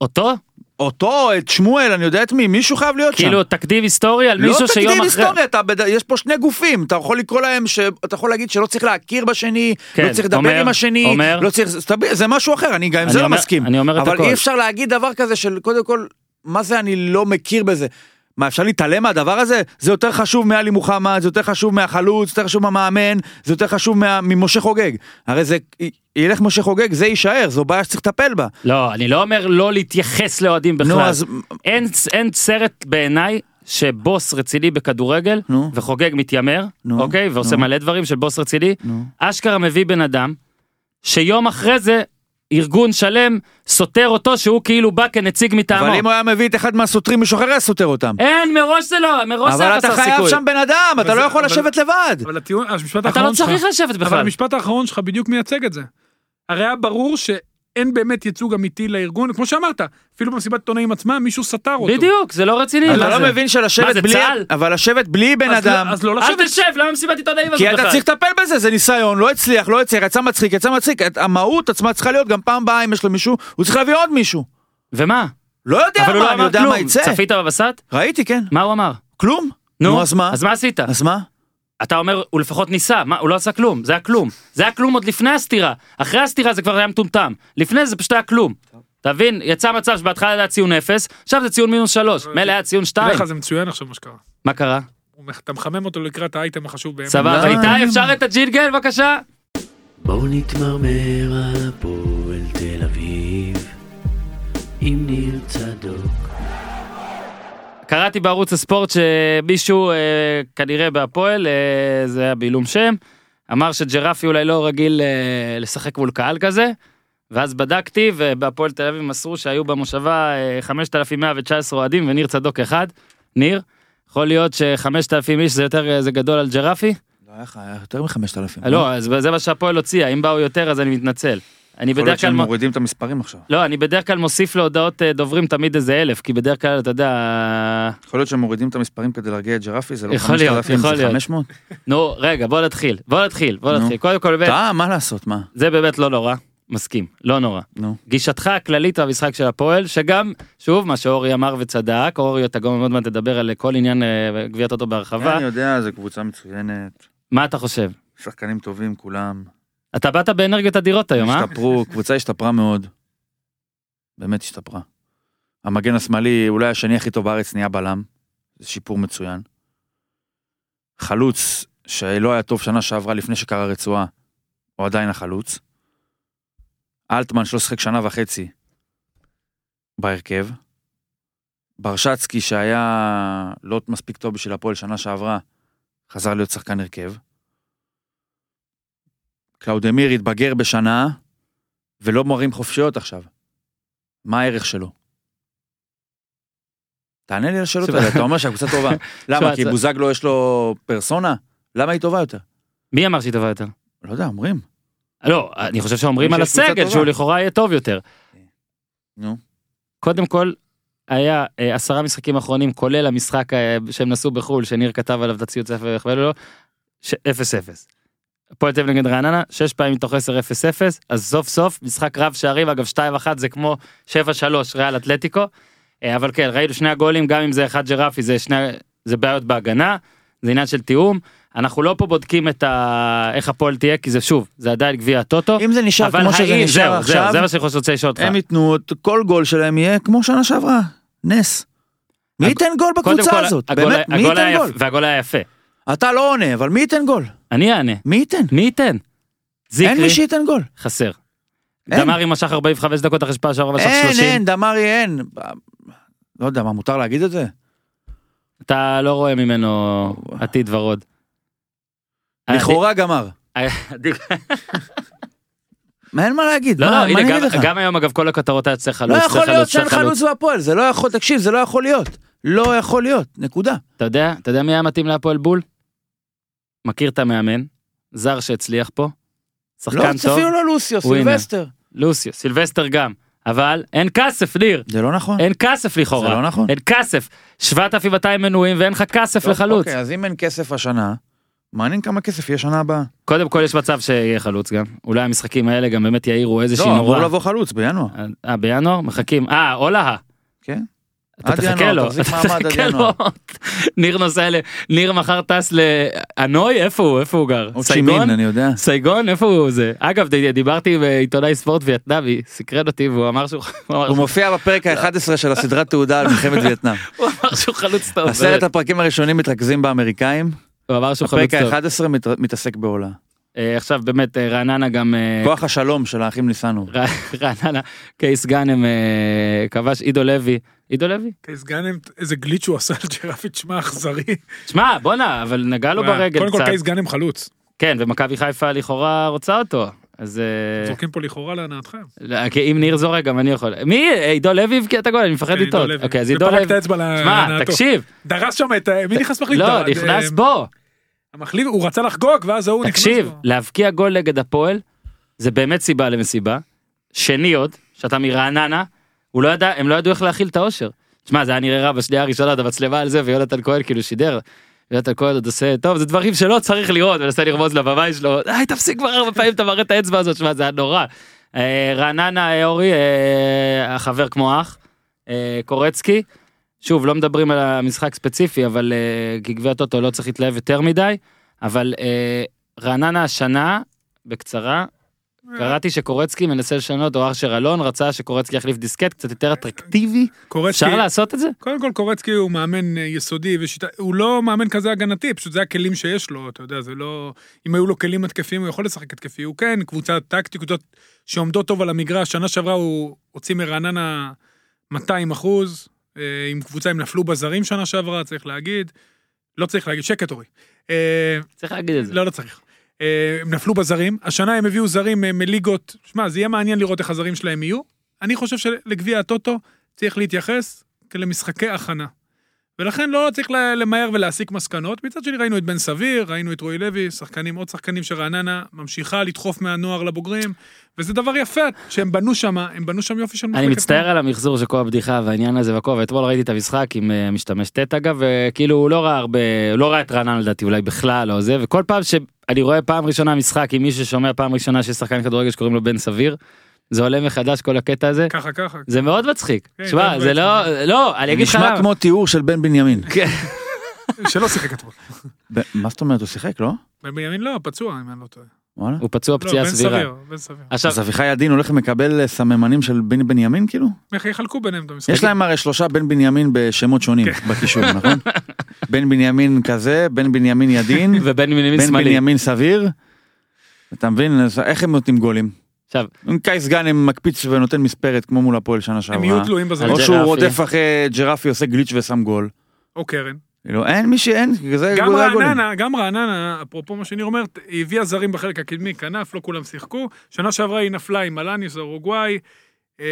אותו אותו, את שמואל, אני יודע את מי, מישהו חייב להיות שם. כאילו תקדים היסטורי על לא מישהו שיום תקדים אחרי... היסטוריה, אתה בד- יש פה שני גופים, אתה יכול לקרוא להם, ש... אתה יכול להגיד שלא צריך להכיר בשני, כן, לא צריך לדבר אומר- עם השני, אומר- לא צריך, זה- משהו אחר, אני גם עם זה לא אומר- מסכים. אני אומר את אבל הכל. אי אפשר להגיד דבר כזה של קודם כל, מה זה אני לא מכיר בזה? מה אפשר להתעלם מהדבר הזה? זה יותר חשוב מעלי מוחמד, זה יותר חשוב מהחלוץ, זה יותר חשוב מהמאמן, זה יותר חשוב מה... ממשה חוגג. הרי זה, י- ילך משה חוגג, זה יישאר, זו בעיה שצריך לטפל בה. לא, אני לא אומר לא להתייחס לאוהדים בכלל. נו, אז אין, אין סרט בעיניי שבוס רציני בכדורגל נו. וחוגג מתיימר, נו, אוקיי? ועושה נו. מלא דברים של בוס רציני, נו. אשכרה מביא בן אדם שיום אחרי זה ארגון שלם סותר אותו שהוא כאילו בא כנציג מטעמו. אבל אם הוא היה מביא את אחד מהסותרים, מישהו אחר היה סותר אותם. אין, מראש זה לא, מראש זה אבל היה אתה חסר חייב סיכוי. שם בן אדם, אתה אבל לא יכול אבל- לשבת לבד. אבל הטיעון, המשפט אתה האחרון לא שלך, צריך לשבת אבל בכלל. המשפט האחרון שלך בדיוק מייצג את זה. הרי היה ברור שאין באמת ייצוג אמיתי לארגון, כמו שאמרת, אפילו במסיבת עיתונאים עצמה מישהו סתר אותו. בדיוק, זה לא רציני. אתה מה לא זה? מבין מה שלשבת זה, בלי... צה"ל? אבל לשבת בלי בן אז לא- אדם... אז לא אל לשבת. תשב, למה מסיבת עיתונאים הזאת כי אתה בכלל? צריך לטפל בזה, זה ניסיון, לא הצליח, לא הצליח, יצא מצחיק, יצא מצחיק. את- המהות עצמה צריכה להיות, גם פעם הבאה אם יש לו מישהו, הוא צריך להביא עוד מישהו. ומה? לא יודע מה, לא אני יודע מה. יצא. צפית בבסט? ראיתי, כן. מה הוא אמר? כלום. נו, נו, אז מה? אז מה עשית? אז מה? אתה אומר, הוא לפחות ניסה, מה, הוא לא עשה כלום, זה היה כלום. זה היה כלום עוד לפני הסתירה. אחרי הסתירה זה כבר היה מטומטם. לפני זה פשוט היה כלום. אתה מבין? יצא מצב שבהתחלה היה ציון 0, עכשיו זה ציון מינוס 3. מילא היה ציון 2. תראה לך, זה מצוין עכשיו מה שקרה. מה קרה? אתה מחמם אותו לקראת האייטם החשוב באמת. סבבה, לא, איתי אפשר את הג'ינגל בבקשה? בואו נתמרמר על הפועל תל אביב עם ניר צדוק. קראתי בערוץ הספורט שמישהו אה, כנראה בהפועל, אה, זה היה בעילום שם, אמר שג'רפי אולי לא רגיל אה, לשחק מול קהל כזה, ואז בדקתי ובהפועל תל אביב מסרו שהיו במושבה אה, 5,119 אוהדים וניר צדוק אחד. ניר, יכול להיות ש-5,000 איש זה יותר אה, זה גדול על ג'רפי? לא, היה יותר מחמשת אלפים. לא, אז זה מה שהפועל הוציאה, אם באו יותר אז אני מתנצל. אני יכול להיות בדרך כלל... שהם מ- מורידים את המספרים עכשיו. לא, אני בדרך כלל מוסיף להודעות אה, דוברים תמיד איזה אלף, כי בדרך כלל, אתה יודע, יכול להיות שהם מורידים את המספרים כדי להרגיע את ג'רפי, זה לא יכול להיות, 5,000, יכול זה להיות. 500? נו, רגע, בוא נתחיל, בוא נתחיל, בוא. נתחיל. קודם כל, באמת, טעה, מה לעשות, מה? זה באמת לא נורא, מסכים, לא נורא. נו. גישתך הכללית במשחק של הפועל, שגם, שוב, מה שאורי אמר וצדק, אורי, אתה גם עוד מעט תדבר על כל עניין אה, גביעת אותו בהרחבה, אני יודע, זו קבוצה מצוינת, מה אתה חושב? שחקנים טובים כולם. אתה באת באנרגיות אדירות היום, אה? השתפרו, קבוצה השתפרה מאוד. באמת השתפרה. המגן השמאלי, אולי השני הכי טוב בארץ, נהיה בלם. זה שיפור מצוין. חלוץ, שלא היה טוב שנה שעברה לפני שקרה רצועה, הוא עדיין החלוץ. אלטמן, שלא שיחק שנה וחצי בהרכב. ברשצקי, שהיה לא מספיק טוב בשביל הפועל שנה שעברה, חזר להיות שחקן הרכב. קלאודמיר התבגר בשנה, ולא מראים חופשיות עכשיו. מה הערך שלו? תענה לי על השאלות האלה, אתה אומר שהקבוצה טובה. למה? כי בוזגלו יש לו פרסונה? למה היא טובה יותר? מי אמר שהיא טובה יותר? לא יודע, אומרים. לא, אני חושב שאומרים על הסגל. שהוא לכאורה יהיה טוב יותר. נו. קודם כל, היה אה, עשרה משחקים אחרונים, כולל המשחק אה, שהם נסעו בחו"ל, שניר כתב עליו את הציוץ איפה ויכבד לו, 0-0. הפועל תל אביב נגד רעננה, 6 פעמים מתוך 10 0-0, אז סוף סוף משחק רב שערים, אגב 2-1 זה כמו 7-3 ריאל אתלטיקו, אה, אבל כן, ראינו שני הגולים, גם אם זה אחד ג'רפי, זה שני, זה בעיות בהגנה, זה עניין של תיאום. אנחנו לא פה בודקים את ה... איך הפועל תהיה, כי זה שוב, זה עדיין גביע הטוטו. אם זה נשאר כמו שזה נשאר זהו, זהו, עכשיו, זה מה שאני רוצה לשאול אותך. הם ייתנו, את- כל גול שלהם יהיה כמו שנה שעברה. נס. מי הג- ייתן גול קודם בקבוצה הזאת? הגול- באמת, מי הגול היה ייתן גול? והגול היה יפה. אתה לא עונה, אבל מי ייתן גול? אני אענה. מי ייתן? מי ייתן? אין זיקרי, מי שייתן גול. חסר. אין. דמרי משך 45 דקות אחרי שפעה שעברה משך אין, 30. אין, דמרי אין. לא יודע, מה, מותר להגיד את זה? אתה לא רואה ממנו עתיד ורוד. לכאורה גמר. מה, אין מה להגיד, לא, מה לא, מה הנה, אני גם- אגיד לך? גם היום אגב כל הכותרות היה צריך חלוץ. לא יכול להיות שאין חלוץ בהפועל, זה לא יכול, תקשיב, זה לא יכול להיות. לא יכול להיות, נקודה. אתה יודע, אתה יודע מי היה מתאים להפועל בול? מכיר את המאמן, זר שהצליח פה, לא, שחקן זה טוב, אפילו לוסיו לא. סילבסטר. לוסיו, סילבסטר גם, אבל אין כסף, ניר, זה לא נכון. אין כסף זה לכאורה, לא נכון. אין כסף, 7,200 מנויים ואין לך כסף טוב, לחלוץ. אוקיי, אז אם אין כסף השנה, מעניין כמה כסף יהיה שנה הבאה. קודם כל יש מצב שיהיה חלוץ גם, אולי המשחקים האלה גם באמת יאירו איזושהי לא, אמור. לבוא חלוץ בינואר. אה, בינואר? מחכים, אה, או להה. כן. אתה תחכה לו, אתה תחכה לו. ניר נוסע ל... ניר מחר טס להאנוי, איפה הוא? איפה הוא גר? סייגון? אני יודע. סייגון? איפה הוא זה? אגב, דיברתי עם עיתונאי ספורט וייטנאמי, סקרן אותי והוא אמר שהוא הוא מופיע בפרק ה-11 של הסדרת תעודה על מלחמת וייטנאם. הוא אמר שהוא חלוץ טוב. עשרת. הפרקים הראשונים מתרכזים באמריקאים, הוא אמר שהוא חלוץ הפרק טוב. ה-11 מתעסק בעולה. אה, עכשיו באמת אה, רעננה גם... אה, כוח השלום של האחים ניסנו. רעננה, קייס גאנם כבש עידו לוי. עידו לוי? קייס גאנם, איזה גליץ' הוא עשה על ג'רפית, שמע אכזרי. שמע בואנה אבל נגע לו ברגל קודם כל. קייס גאנם חלוץ. כן ומכבי חיפה לכאורה רוצה אותו. אז זורקים פה לכאורה להנאתכם. לא, כי אם ניר זורק גם אני יכול. מי? עידו לוי הבקיע את הגול אני מפחד כן, לטעות. לוי. אוקיי אז עידו ופרק לוי. את האצבע שמע להנאתו. תקשיב. דרס שם את... מי נכנס מחליף? לא נכנס בו. המחליף, הוא רצה לחגוג ואז ההוא נכנס תקשיב. להבקיע גול נגד הפועל זה באמת סיבה למסיבה. שני עוד שאתה מרעננה הוא לא ידע הם לא ידעו איך להכיל את האושר. שמע זה היה נראה רע בשנייה הראשונה את המצלמה על זה ויונתן כהן כאילו שידר. יונתן כהן עוד עושה טוב זה דברים שלא צריך לראות מנסה לרמוז לבמאי שלו די תפסיק כבר ארבע פעמים אתה מראה את האצבע הזאת שמע זה היה נורא. אה, רעננה אה, אורי אה, החבר כמו אח קורצקי. שוב לא מדברים על המשחק ספציפי אבל אה, כי גביע הטוטו לא צריך להתלהב יותר מדי אבל אה, רעננה השנה בקצרה קראתי שקורצקי מנסה לשנות או אשר אלון רצה שקורצקי יחליף דיסקט קצת יותר אטרקטיבי. קורצקי, אפשר לעשות את זה? קודם כל קורצקי הוא מאמן אה, יסודי ושיטה, הוא לא מאמן כזה הגנתי, פשוט זה הכלים שיש לו, אתה יודע, זה לא... אם היו לו כלים התקפיים הוא יכול לשחק התקפי, הוא כן, קבוצה טקטית, קבוצות שעומדות טוב על המגרש, שנה שעברה הוא הוציא מרעננה 200 אחוז, עם קבוצה הם נפלו בזרים שנה שעברה, צריך להגיד. לא צריך להגיד, שקט אורי. אה, צריך להגיד את זה. לא, לא צריך. אה, הם נפלו בזרים, השנה הם הביאו זרים אה, מליגות, שמע, זה יהיה מעניין לראות איך הזרים שלהם יהיו. אני חושב שלגביע הטוטו צריך להתייחס למשחקי הכנה. ולכן לא צריך למהר ולהסיק מסקנות. מצד שני ראינו את בן סביר, ראינו את רועי לוי, שחקנים, עוד שחקנים שרעננה ממשיכה לדחוף מהנוער לבוגרים, וזה דבר יפה שהם בנו שם, הם בנו שם יופי של אני מחלקת מצטער על המחזור של כל הבדיחה והעניין הזה והכל ואתמול ראיתי את המשחק עם אה, משתמש טט אגב וכאילו הוא לא ראה הרבה הוא לא ראה את רעננה לדעתי אולי בכלל או זה וכל פעם שאני רואה פעם ראשונה משחק עם מישהו ששומע פעם ראשונה שיש שחקן כדורגל שקוראים לו בן סביר זה עולה מחדש כל הקטע הזה ככה ככה. זה מאוד מצחיק. כן, שמע גם זה לא לא אני אגיד לך נשמע. כמו תיאור של בן בנימין. כן. שלא שיחק אתמול. מה זאת אומרת הוא שיחק לא? בן בנימין לא, פצוע, אם אני לא טועה. וואלה. הוא פצוע לא, פציעה סבירה. סביר, בן סביר. עכשיו אז אביחי עדין הולך ומקבל אה, סממנים של בן בנימין כאילו? איך יחלקו ביניהם את המשחק? יש להם הרי שלושה בן בנימין בשמות שונים כן. בקישור נכון? בן בנימין כזה, בן בנימין ידין, ובן בנימין בן שמאלי. בנימין סביר. אתה מבין אז איך הם נותנים גולים? עכשיו אם קייס גאנם מקפיץ ונותן מספרת כמו מול הפועל שנה הם יהיו שעברה. תלויים בזה. או. שהוא רודף אחרי ג'רפי עושה גליץ' ושם גול. או קרן. כאילו אין מי שאין, זה גם. רעננה, גם רעננה, אפרופו מה שניר אומר, היא הביאה זרים בחלק הקדמי, כנף, לא כולם שיחקו. שנה שעברה היא נפלה עם אלניוס אורוגוואי. אה,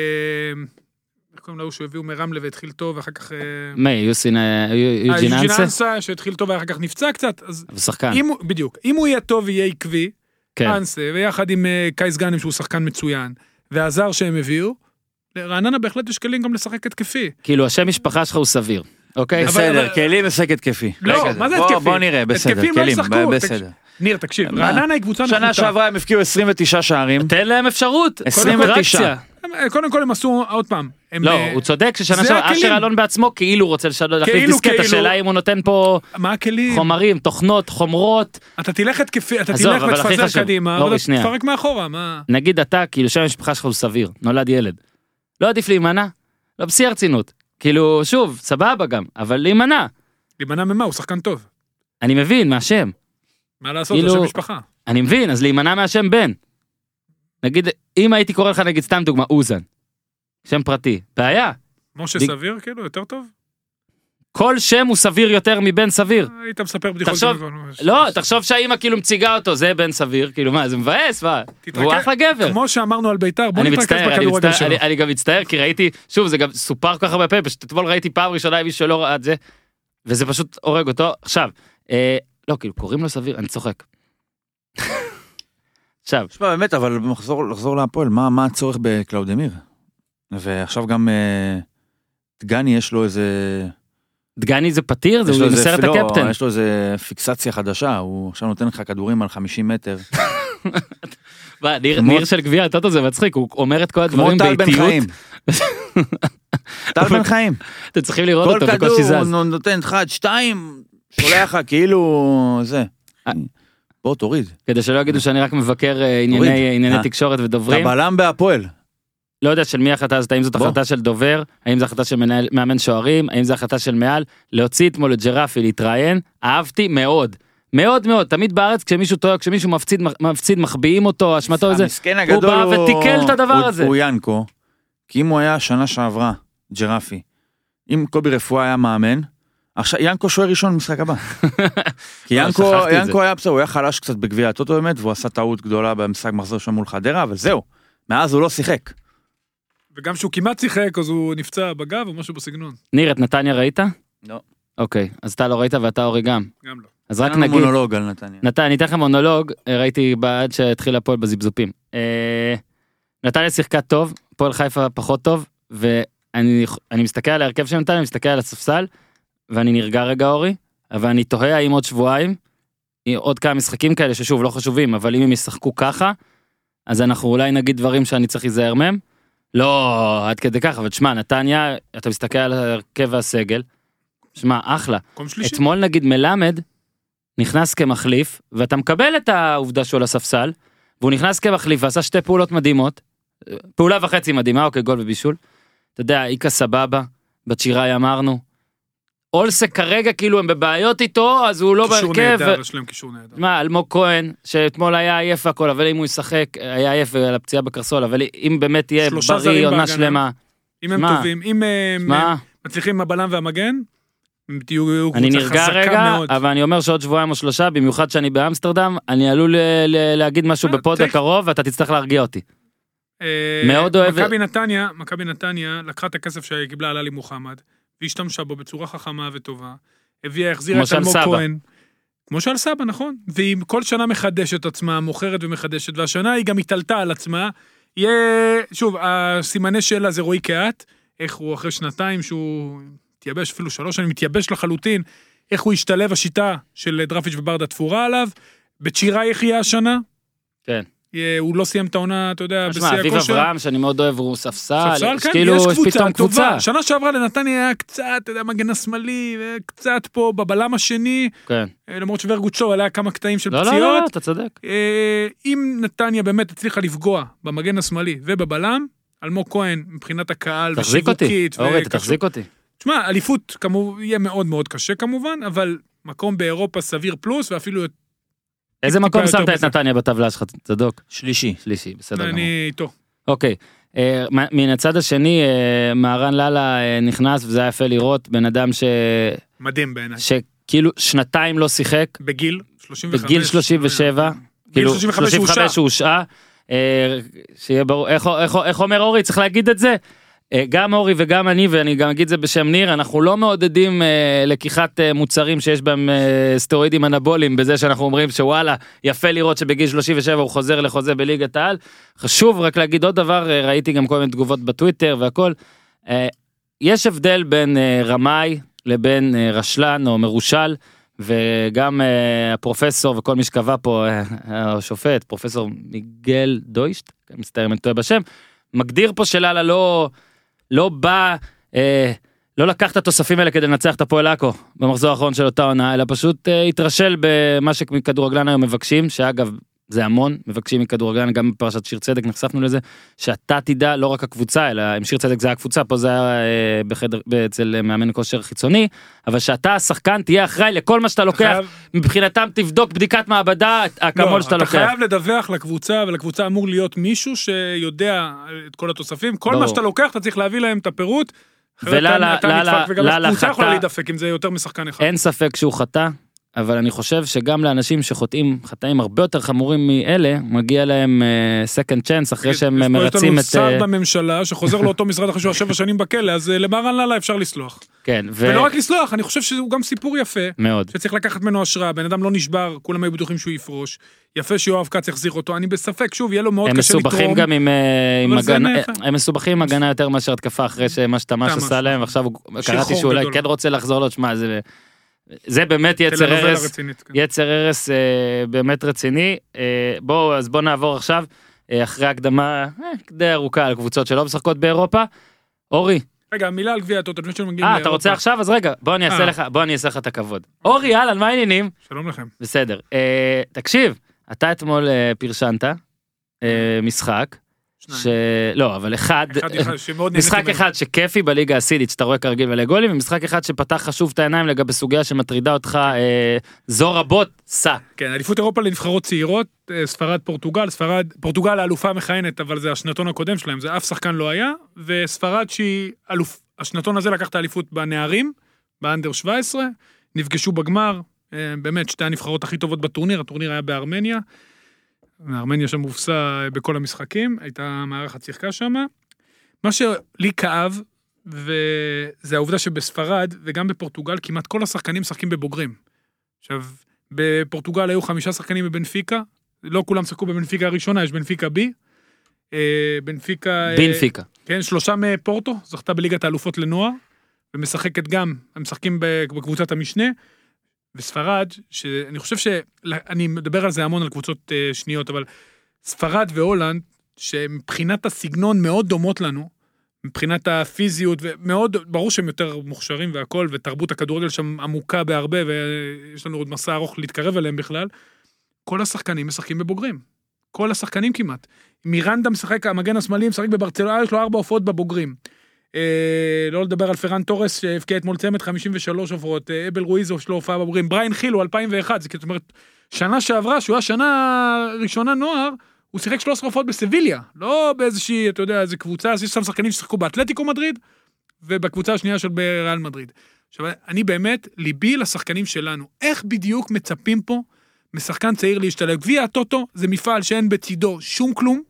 איך קוראים לו שהביאו מרמלה והתחיל טוב, ואחר כך... אה, מי יוסין אה, יו- יוג'ין אנסה? שהתחיל טוב ואחר כך נפצע קצת, אז הוא שחקן. אם הוא, בדיוק, אם הוא יהיה טוב ויהיה עקבי, כן. אנסה, ויחד עם אה, קייס גאנם שהוא שחקן מצוין, והזר שהם הביאו, לרעננה בהחלט יש כלים גם לשחק התקפי. כאילו השם משפחה שלך הוא סביר. אוקיי? אבל- בסדר, אבל- כלים הישג התקפי. לא, רגע, מה זה התקפי? בוא נראה, בסדר, לא כלים. בסדר. ניר, תקשיב? רעננה היא קבוצה נחותה. שנה שעברה הם הבקיעו 29 שערים. תן להם אפשרות. 29. הם- קודם כל הם עשו, עוד פעם, הם... לא, אה, הוא צודק ששנה שעברה. אשר אלון בעצמו כאילו רוצה לשנות להחליף כאילו, דיסקט, כאילו. השאלה אם הוא נותן פה? חומרים, תוכנות, חומרות. אתה תלך התקפי, אתה תלך ותפזר. קדימה, שנייה. תפרק מאחורה, מה? נגיד אתה, כאילו שם המשפחה שלך הוא סביר, נולד ילד. לא עדיף להימנע? לא בשיא הרצינות. כאילו, שוב, סבבה גם, אבל להימנע. להימנע ממה? הוא שחקן טוב. אני מבין, מהשם. מה לעשות, זה כאילו- שם משפחה. אני מבין, אז להימנע מהשם בן. נגיד, אם הייתי קורא לך נגיד סתם דוגמה, אוזן. שם פרטי. בעיה. משה דיג- סביר, כאילו, יותר טוב? כל שם הוא סביר יותר מבן סביר. היית מספר בדיחות. תחשוב-. לא, תחשוב שהאימא כאילו מציגה אותו, זה בן סביר, כאילו מה, זה מבאס, מה? והוא אחלה גבר. כמו שאמרנו על ביתר, בוא אני נתרכז בכדורגל שלו. אני- אני גם מצטער כי ראיתי, שוב זה גם סופר כל כך הרבה פעמים, פשוט אתמול ראיתי פעם ראשונה עם מישהו שלא ראה את זה, וזה פשוט הורג אותו. עכשיו, אה, לא כאילו קוראים לו סביר, אני צוחק. עכשיו, תשמע באמת אבל לחזור לחזור להפועל מה מה הצורך בקלאודמיר. ועכשיו גם אה, דגני יש לו איזה דגני זה פתיר, זה הוא איזה- מסרט לא, הקפטן. יש לו איזה פיקסציה חדשה הוא עכשיו נותן לך כדורים על 50 מטר ניר כמו- ניר של גביע הטוטו זה מצחיק, הוא אומר את כל הדברים באיטיות. טל בן חיים. אתם צריכים לראות כל אותו כדור בקושי הוא זז. נו- נותן אחד, שתיים, שולח לך כאילו זה. בוא תוריד. כדי שלא יגידו שאני רק מבקר אה, ענייני. ענייני אה. תקשורת אתה ודוברים. בלם בהפועל. לא יודע של מי ההחלטה הזאת, האם זאת בוא. החלטה של דובר, האם זו החלטה של מנהל, מאמן שוערים, האם זו החלטה של מעל, להוציא אתמול את ג'רפי להתראיין, אהבתי מאוד. מאוד מאוד, תמיד בארץ כשמישהו טועה, כשמישהו מפסיד, מפסיד מחביאים אותו, אשמתו וזה. המסכן הגדול בא ותיקל את הדבר הוא- הזה. הוא ינקו. כי אם הוא היה שנה שעברה, ג'רפי, אם קובי רפואה היה מאמן, עכשיו ינקו שוער ראשון במשחק הבא. כי לא, ינקו, ינקו היה בסדר, הוא היה חלש קצת בגביע הטוטו באמת, והוא עשה טעות גדולה במשחק מחזור שם מול חדרה, אבל זהו. מאז הוא לא שיחק. וגם כשהוא כמעט שיחק, אז הוא נפצע בגב או משהו בסגנון. ניר, את נתניה ראית? לא. אוקיי, אז אתה לא ראית ואתה אורי גם. גם לא. אז רק נגיד, מונולוג על נתניה. נתן, אני אתן לך מונולוג, אה, ראיתי בעד שהתחיל הפועל בזיבזופים. אה, נתניה שיחקה טוב, הפועל חיפה פחות טוב, ואני אני מסתכל על ההרכב של נתניה, אני מסתכל על הספסל, ואני נרגע רגע אורי, אבל אני תוהה האם עוד שבועיים, עוד כמה משחקים כאלה ששוב לא חשובים, אבל אם הם ישחקו ככה, אז אנחנו אולי נגיד דברים שאני צריך להיזהר מהם. לא עד כדי כך, אבל תשמע, נתניה, אתה מסתכל על ההרכב והסגל, שמע, אחלה. אתמול נגיד מלמד נכנס כמחליף ואתה מקבל את העובדה שהוא על הספסל והוא נכנס כמחליף ועשה שתי פעולות מדהימות. פעולה וחצי מדהימה אוקיי גול ובישול. אתה יודע איקה סבבה בצ'יראי אמרנו. אולסק כרגע כאילו הם בבעיות איתו אז הוא לא קישור בהרכב. נהדר, יש להם קישור נהדר. מה אלמוג כהן שאתמול היה עייף והכל אבל אם הוא ישחק היה עייף על הפציעה בקרסול אבל אם באמת יהיה בריא עונה. שלמה. אם הם טובים, אם הם שמע, מצליחים עם הבלם והמגן, הם תהיו אני קבוצה נרגע חזקה רגע, מאוד. אבל אני אומר שעוד שבועיים או שלושה, במיוחד שאני באמסטרדם, אני עלול ל- ל- להגיד משהו אה, בפוד. הקרוב ואתה תצטרך להרגיע אותי. אה, מאוד אוהב- מכבי נתניה, מכבי נתניה לקחה את הכסף שהיא קיבלה על עלי מוחמד, והשתמשה בו בצורה חכמה וטובה. הביאה, החזירה את אלמוג. כהן. כמו שעל סבא, נכון. והיא כל שנה מחדשת עצמה, מוכרת ומחדשת, והשנה היא גם התעלתה על עצמה. יהיה, שוב, הסימני שלה זה רועי קהת, איך הוא אחרי שנתיים שהוא מתייבש, אפילו שלוש שנים, מתייבש לחלוטין, איך הוא השתלב השיטה של דרפיץ' וברדה תפורה עליו. בצ'ירה יהיה השנה? כן. יהיה- הוא לא סיים את העונה, אתה יודע, בשיא תשמע, אביב הכושר. אברהם, שאני מאוד אוהב, הוא ספסל, ספסל, כן, כאילו, יש קבוצה פתאום קבוצה. טובה. שנה שעברה לנתניה היה קצת, אתה יודע, מגן השמאלי, וקצת פה בבלם השני, כן. אה, למרות שורגוצ'וב עליה כמה קטעים של לא, לא, לא, פציעות. אתה צודק. אה, אם נתניה באמת הצליחה לפגוע במגן השמאלי ובבלם, אלמוג כהן מבחינת הקהל תחזיק אותי. אורי, תחזיק אותי. תשמע, אליפות כמובן יהיה מאוד מאוד קשה כמובן, אבל מקום באירופה סביר פלוס, ואפילו איזה מקום שמת את. נתניה בטבלה שלך, צדוק? שלישי. שלישי, בסדר גמור. אני איתו. אוקיי, אה, מן הצד השני, אה, מהרן לאללה אה, נכנס, וזה היה יפה לראות, בן אדם ש- מדהים בעיניי. שכאילו שנתיים לא שיחק, בגיל 35. בגיל 37, גיל כאילו 35 35 הוא הושעה. שיהיה ברור, איך אומר אורי, צריך להגיד את זה? אה, גם אורי וגם אני, ואני גם אגיד זה בשם ניר, אנחנו לא מעודדים אה, לקיחת אה, מוצרים שיש בהם אה, סטרואידים אנבוליים בזה שאנחנו אומרים שוואלה, יפה לראות שבגיל 37 הוא חוזר לחוזה בליגת העל. חשוב רק להגיד עוד דבר, אה, ראיתי גם כל מיני תגובות בטוויטר והכל. אה, יש הבדל בין אה, רמאי לבין אה, רשלן או מרושל. וגם uh, הפרופסור וכל מי שקבע פה, uh, השופט, פרופסור מיגל דוישט, מצטער אם אני טועה בשם, מגדיר פה שלאללה לא, לא בא, uh, לא לקח את התוספים האלה כדי לנצח את הפועל עכו במחזור האחרון של אותה עונה, אלא פשוט uh, התרשל במה שמכדורגלן היום מבקשים, שאגב, זה המון, מבקשים מכדורגלן, גם בפרשת שיר צדק נחשפנו לזה, שאתה תדע, לא רק הקבוצה, אלא עם שיר צדק זה היה קבוצה, פה זה היה אה, בחדר, אצל מאמן כושר חיצוני, אבל שאתה השחקן תהיה אחראי לכל מה שאתה לוקח, חייב- מבחינתם תבדוק בדיקת מעבדה, האקמול שאתה אתה לוקח. חייב לדווח לקבוצה, ולקבוצה אמור להיות מישהו שיודע את כל התוספים. כל ברור. מה שאתה לוקח, אתה צריך להביא להם את הפירוט. אתה- אתה לאללה- נדפק, וגם לאללה הקבוצה יכולה חטא- להידפק אם זה יותר משחקן אחד. אין ספק שהוא חטא, אבל אני חושב שגם לאנשים שחוטאים חטאים הרבה יותר חמורים מאלה, מגיע להם אה, second chance אחרי שהם יש פה- מרצים יש לנו את... אה, בממשלה שחוזר לאותו משרד אחרי שהוא היה שבע שנים בכלא, אז אה, למר אללה אפשר לסלוח. כן, ו... ולא רק לסלוח, אני חושב שהוא גם סיפור יפה. מאוד. שצריך לקחת ממנו השראה, בן אדם לא נשבר, כולם היו בטוחים שהוא יפרוש. יפה שיואב כץ יחזיר אותו, אני בספק, שוב, יהיה לו מאוד הם קשה לתרום. מסובכים גם עם, עם הגנה. הם מסובכים עם הגנה יותר מאשר התקפה אחרי שמה שתמ"ש תמ"ש. עשה להם, ועכשיו שחרור קראתי שהוא אולי גדול. כן רוצה לחזור לו, שמע, זה, זה באמת יצר טלנובלה הרס, רצינית, כן. יצר הרס אה, באמת רציני. אה, בואו, אז בואו נעבור עכשיו, אה, אחרי הקדמה אה, די ארוכה על קבוצות שלא משחקות באירופה. אורי, רגע, מילה על גביע הטוטו, לפני שמגיעים אה, אתה רוצה עכשיו? אז רגע, בוא אני אעשה אה. לך, בוא אני אעשה לך את הכבוד. אורי, אהלן, מה העניינים? שלום לכם. בסדר. אה, תקשיב, אתה אתמול אה, פרשנת אה, משחק, ש... לא, אבל אחד, אחד משחק. אחד שכיפי בליגה הסידית שאתה רואה כרגיל מלא גולים, ומשחק אחד שפתח חשוב את העיניים לגבי סוגיה שמטרידה אותך אה, זו רבות, סע. כן, אליפות אירופה לנבחרות צעירות, אה, ספרד פורטוגל, ספרד, פורטוגל האלופה המכהנת, אבל זה השנתון הקודם שלהם, זה אף שחקן לא היה, וספרד שהיא אלוף, השנתון הזה לקח את האליפות בנערים, באנדר 17, נפגשו בגמר, אה, באמת שתי הנבחרות הכי טובות בטורניר, הטורניר היה בארמניה, ארמניה שם הובסה בכל המשחקים, הייתה מארחת שיחקה שם. מה שלי כאב, וזה העובדה שבספרד וגם בפורטוגל כמעט כל השחקנים משחקים בבוגרים. עכשיו, בפורטוגל היו חמישה שחקנים בבנפיקה, לא כולם שיחקו בבנפיקה הראשונה, יש בנפיקה בי. אה, בנפיקה... אה, בנפיקה. כן, שלושה מפורטו, זכתה בליגת האלופות לנוער, ומשחקת גם, הם משחקים בקבוצת המשנה. וספרד, שאני חושב ש... אני מדבר על זה המון, על קבוצות אה, שניות, אבל ספרד והולנד, שמבחינת הסגנון מאוד דומות לנו, מבחינת הפיזיות, ומאוד, ברור שהם יותר מוכשרים והכל, ותרבות הכדורגל שם עמוקה בהרבה, ויש לנו עוד מסע ארוך להתקרב אליהם בכלל, כל השחקנים משחקים בבוגרים. כל השחקנים כמעט. מירנדה משחק, המגן השמאלי משחק בברצלונה, יש לו ארבע הופעות בבוגרים. אה, לא לדבר על פרן תורס שהבקיע אתמול צמד 53 הופעות, אה, אבל רואיזו יש לו הופעה בבוגרים, בריין חיל הוא 2001, זה זאת אומרת, שנה שעברה, שהוא היה שנה ראשונה נוער, הוא שיחק 13 הופעות בסביליה, לא באיזושהי, אתה יודע, איזה קבוצה, אז יש שם שחקנים ששיחקו באתלטיקו מדריד, ובקבוצה השנייה של בריאל מדריד. עכשיו, אני באמת, ליבי לשחקנים שלנו. איך בדיוק מצפים פה משחקן צעיר להשתלב? גביע הטוטו זה מפעל שאין בצידו שום כלום.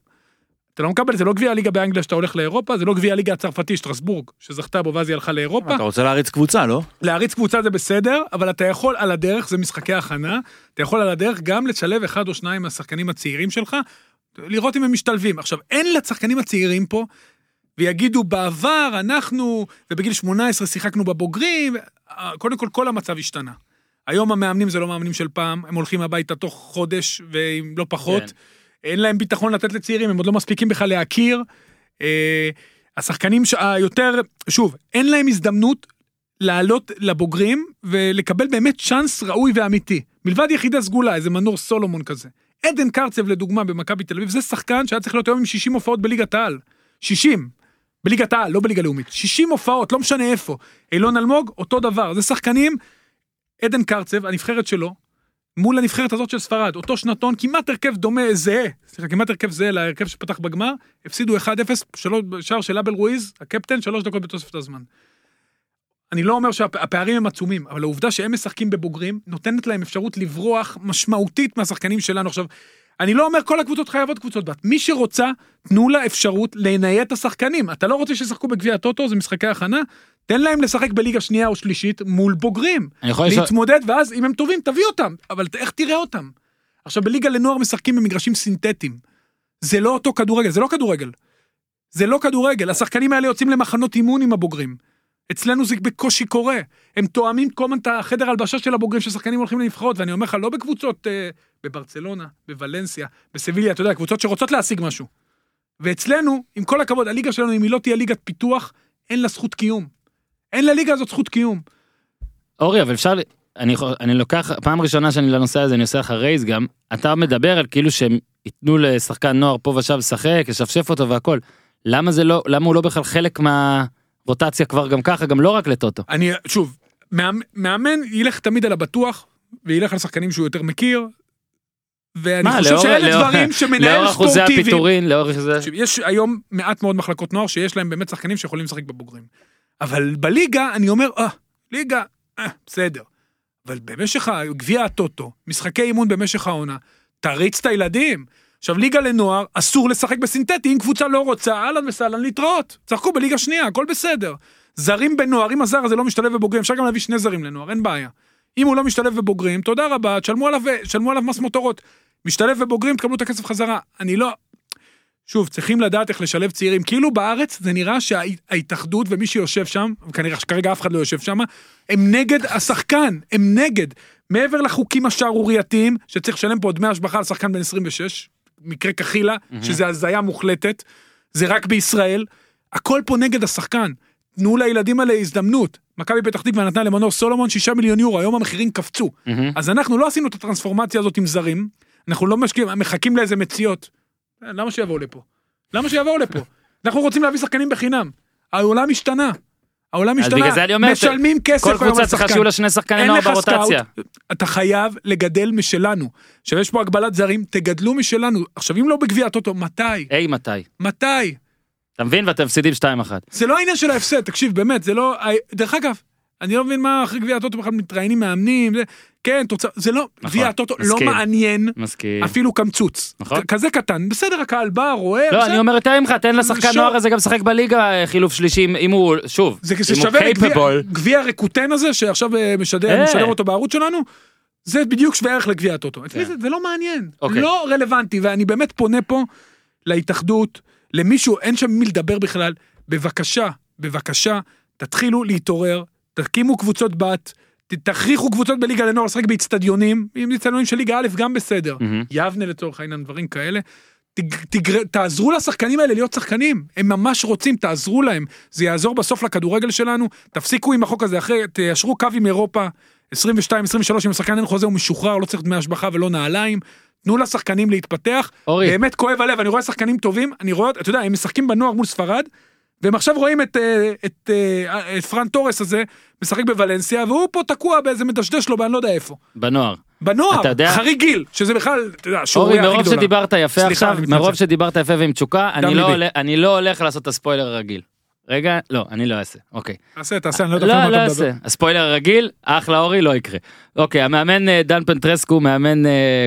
אתה לא מקבל, זה לא גביע הליגה באנגליה שאתה הולך לאירופה, זה לא גביע הליגה הצרפתי, שטרסבורג, שזכתה בו ואז היא הלכה לאירופה. אתה רוצה להריץ קבוצה, לא? להריץ קבוצה זה בסדר, אבל אתה יכול על הדרך, זה משחקי הכנה, אתה יכול על הדרך גם לשלב אחד או שניים מהשחקנים הצעירים שלך, לראות אם הם משתלבים. עכשיו, אין לשחקנים הצעירים פה, ויגידו בעבר אנחנו, ובגיל 18 שיחקנו בבוגרים, קודם כל כל המצב השתנה. היום המאמנים זה לא מאמנים של פעם, הם הולכים הביתה תוך חודש, ואם לא פחות. כן. אין להם ביטחון לתת לצעירים, הם עוד לא מספיקים בכלל להכיר. אה, השחקנים היותר, שוב, אין להם הזדמנות לעלות לבוגרים ולקבל באמת צ'אנס ראוי ואמיתי. מלבד יחידה סגולה, איזה מנור סולומון כזה. עדן קרצב לדוגמה במכבי תל אביב, זה שחקן שהיה צריך להיות היום עם 60 הופעות בליגת העל. 60. בליגת העל, לא בליגה לאומית. 60 הופעות, לא משנה איפה. אילון אלמוג, אותו דבר. זה שחקנים, עדן קרצב, הנבחרת שלו, מול הנבחרת הזאת של ספרד, אותו שנתון, כמעט הרכב דומה, זהה, סליחה, כמעט הרכב זהה להרכב שפתח בגמר, הפסידו 1-0, שלוש- שער של אבל רואיז, הקפטן, שלוש דקות בתוספת הזמן. אני לא אומר שהפערים הם עצומים, אבל העובדה שהם משחקים בבוגרים, נותנת להם אפשרות לברוח משמעותית מהשחקנים שלנו. עכשיו, אני לא אומר כל הקבוצות חייבות קבוצות בת. מי שרוצה, תנו לה אפשרות לנייד את השחקנים. אתה לא רוצה שישחקו בגביע הטוטו, זה משחקי הכנה, תן להם לשחק בליגה שנייה או שלישית מול בוגרים. יכול לשאול, להתמודד, ואז אם הם טובים, תביא אותם, אבל איך תראה אותם? עכשיו, בליגה לנוער משחקים במגרשים סינתטיים. זה לא אותו כדורגל, זה לא כדורגל. זה לא כדורגל, השחקנים האלה יוצאים למחנות אימון עם הבוגרים. אצלנו זה בקושי קורה. הם תואמים כל הזמן את החדר הלבשה של הבוגרים ששחקנים הולכים לנבחרות, ואני אומר לך, לא בקבוצות אה, בברצלונה, בוולנסיה, בסביליה, אתה יודע, קבוצות שרוצות להשיג משהו. ואצלנו, עם כל הכבוד, הליגה שלנו, אם היא לא תהיה ליגת פיתוח, אין לה זכות קיום. אין לליגה הזאת זכות קיום. אורי, אבל אפשר, אני, אני לוקח, פעם ראשונה שאני לנושא הזה, אני עושה לך רייז גם, אתה מדבר על כאילו שהם ייתנו לשחקן נוער פה ושם לשחק, לשפשף אותו והכל. למה זה לא, למה הוא לא בכלל חלק מהרוטציה כבר גם ככה, גם לא רק לטוטו. אני, שוב, מאמ- מאמן ילך תמיד על הבטוח, וילך על שחקנים שהוא יותר מכיר, ואני מה, חושב לאור- שאלה לאור- דברים שמנהל לאור אחוזי ספורטיבי... הפיטורין, לאור זה, יש היום מעט מאוד מחלקות נוער שיש להם באמת שחקנים שיכולים לשחק בבוגרים. אבל בליגה, אני אומר, אה, ליגה, אה, בסדר. אבל במשך גביע הטוטו, משחקי אימון במשך העונה, תריץ את הילדים. עכשיו, ליגה לנוער, אסור לשחק בסינתטי, אם קבוצה לא רוצה, אהלן וסהלן להתראות. שחקו בליגה שנייה, הכל בסדר. זרים בנוער, אם הזר הזה לא משתלב בבוגרים, אפשר גם להביא שני זרים לנוער, אין בעיה. אם הוא לא משתלב בבוגרים, תודה רבה, תשלמו עליו, תשלמו עליו מס מותרות. משתלב בבוגרים, תקבלו את הכסף חזרה. אני לא... שוב, צריכים לדעת איך לשלב צעירים. כאילו בארץ זה נראה שההתאחדות ומי שיושב שם, וכנראה שכרגע אף אחד לא יושב שם, הם נגד השחקן, הם נגד. מעבר לחוקים השערורייתיים, שצריך לשלם פה דמי השבחה על שחקן בן 26, מקרה קחילה, שזה הזיה מוחלטת, זה רק בישראל, הכל פה נגד השחקן. תנו לילדים האלה הזדמנות. מכבי פתח תקווה נתנה למנור סולומון 6 מיליון יורו, היום המחירים קפצו. מהמם. אז אנחנו לא עשינו את הטרנספורמציה הזאת עם זרים, אנחנו לא משקיעים, מחכים לאיזה מציאות. אה, למה שיבואו לפה? למה שיבואו לפה? אנחנו רוצים להביא שחקנים בחינם. העולם השתנה. העולם אז השתנה. בגלל זה אני אומר, משלמים כסף כל קבוצה. צריכה שיהיו לה שני שחקני אין נוער לך סקאוט, ברוטציה. אתה חייב לגדל משלנו. עכשיו יש פה הגבלת זרים, תגדלו משלנו. עכשיו אם לא בגביע הטוטו, מתי? היי מתי? מתי? אתה מבין? ואתם מפסידים 2-1. זה לא העניין של ההפסד, תקשיב, באמת, זה לא... דרך אגב, אני לא מבין מה אחרי גביע הטוטו בכלל מתראיינים מאמנים, זה... כן, תוצאה, זה לא, נכון, גביע הטוטו לא. מעניין מסכים. אפילו קמצוץ. נכון. כזה קטן, בסדר, הקהל בא, רואה, לא, בסדר. אני אומר יותר ממך, תן לשחקן שוב. נוער הזה גם לשחק בליגה אה, חילוף שלישי, אם- הוא, שוב, זה זה אם הוא שווה לגביע- capable. גביע רקוטן הזה, שעכשיו אה, משדר אה. משדר אותו בערוץ שלנו, זה בדיוק שווה ערך לגביע הטוטו. אצלי כן. זה- זה לא מעניין, אוקיי. לא רלוונטי, ואני באמת פונה פה להתאחדות, למישהו, אין שם מי לדבר בכלל, בבקשה, בבקשה, תתחילו להתעורר, תקימו קבוצות בת, תכריחו קבוצות בליגה לנוער לשחק באיצטדיונים, אם זה איצטדיונים של ליגה א' גם בסדר, מהמם. יבנה לצורך העניין, דברים כאלה. תג, תגר, תעזרו לשחקנים האלה להיות שחקנים, הם ממש רוצים, תעזרו להם, זה יעזור בסוף לכדורגל שלנו, תפסיקו עם החוק הזה, אחרי, תיישרו קו עם אירופה, 22, 23, אם השחקן אין חוזה הוא משוחרר, לא צריך דמי השבחה ולא נעליים, תנו לשחקנים להתפתח, אורי, באמת כואב הלב, אני רואה שחקנים טובים, אני רואה, אתה יודע, הם משחקים בנוער מול ספרד, והם עכשיו רואים את, אה, את, אה, את פרן תורס הזה, משחק בוולנסיה, והוא פה תקוע באיזה מדשדש לו, ואני לא יודע איפה. בנוער. בנוער, אתה יודע- חריג גיל, שזה בכלל, אתה יודע, אורי, שערורייה הכי מרוב גדולה. שדיברת יפה סליחה, עכשיו, מתנצל. מרוב שדיברת יפה ועם תשוקה, אני לא אני לא הולך לעשות את הספוילר הרגיל. רגע, לא, אני לא אעשה, אוקיי. תעשה, תעשה, אני לא יודע לא, אפילו לא מה אתה מדבר. אעשה. הספוילר הרגיל, אחלה אורי, לא יקרה. אוקיי, המאמן אה, דן פנטרסקו, מאמן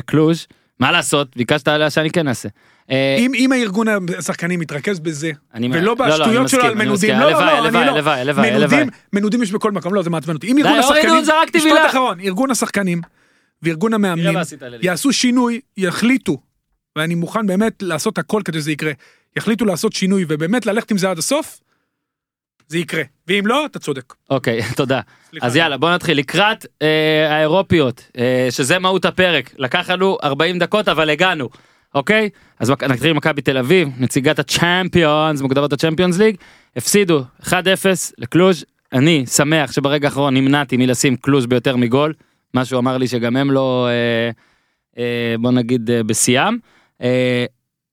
קלוז', מה לעשות, ביקשת עליה שאני כן אעשה. אה, אם, אם הארגון השחקנים מתרכז בזה, אני- ולא לא, לא, בשטויות שלו על מנודים. לא, לא, לא, לא, הלוואי, הלוואי, מנודים. מנודים יש בכל מקום, לא, זה מעצבן אותי. אם ארגון השחקנים, משפט. אחרון, ארגון השחקנים וארגון המאמנים. יעשו שינוי, יחליטו, ואני מוכן באמת לעשות הכל כדי שזה יקרה, יחליטו לעשות שינוי ובאמת ללכת עם זה עד הסוף, זה יקרה, ואם לא, אתה צודק. אוקיי, תודה. סליחה. אז יאללה, בוא נתחיל. לקראת אה, האירופיות, אה, שזה מהות הפרק. לקח לנו 40 דקות, אבל הגענו. אוקיי? אז נתחיל עם מכבי תל אביב, נציגת הצ'מפיונס, מוקדמות הצ'מפיונס ליג, הפסידו 1-0 לקלוז'. אני שמח שברגע האחרון נמנעתי מלשים קלוז' ביותר מגול. משהו אמר לי שגם הם לא, אה, אה, בוא נגיד, אה, בשיאם. אה,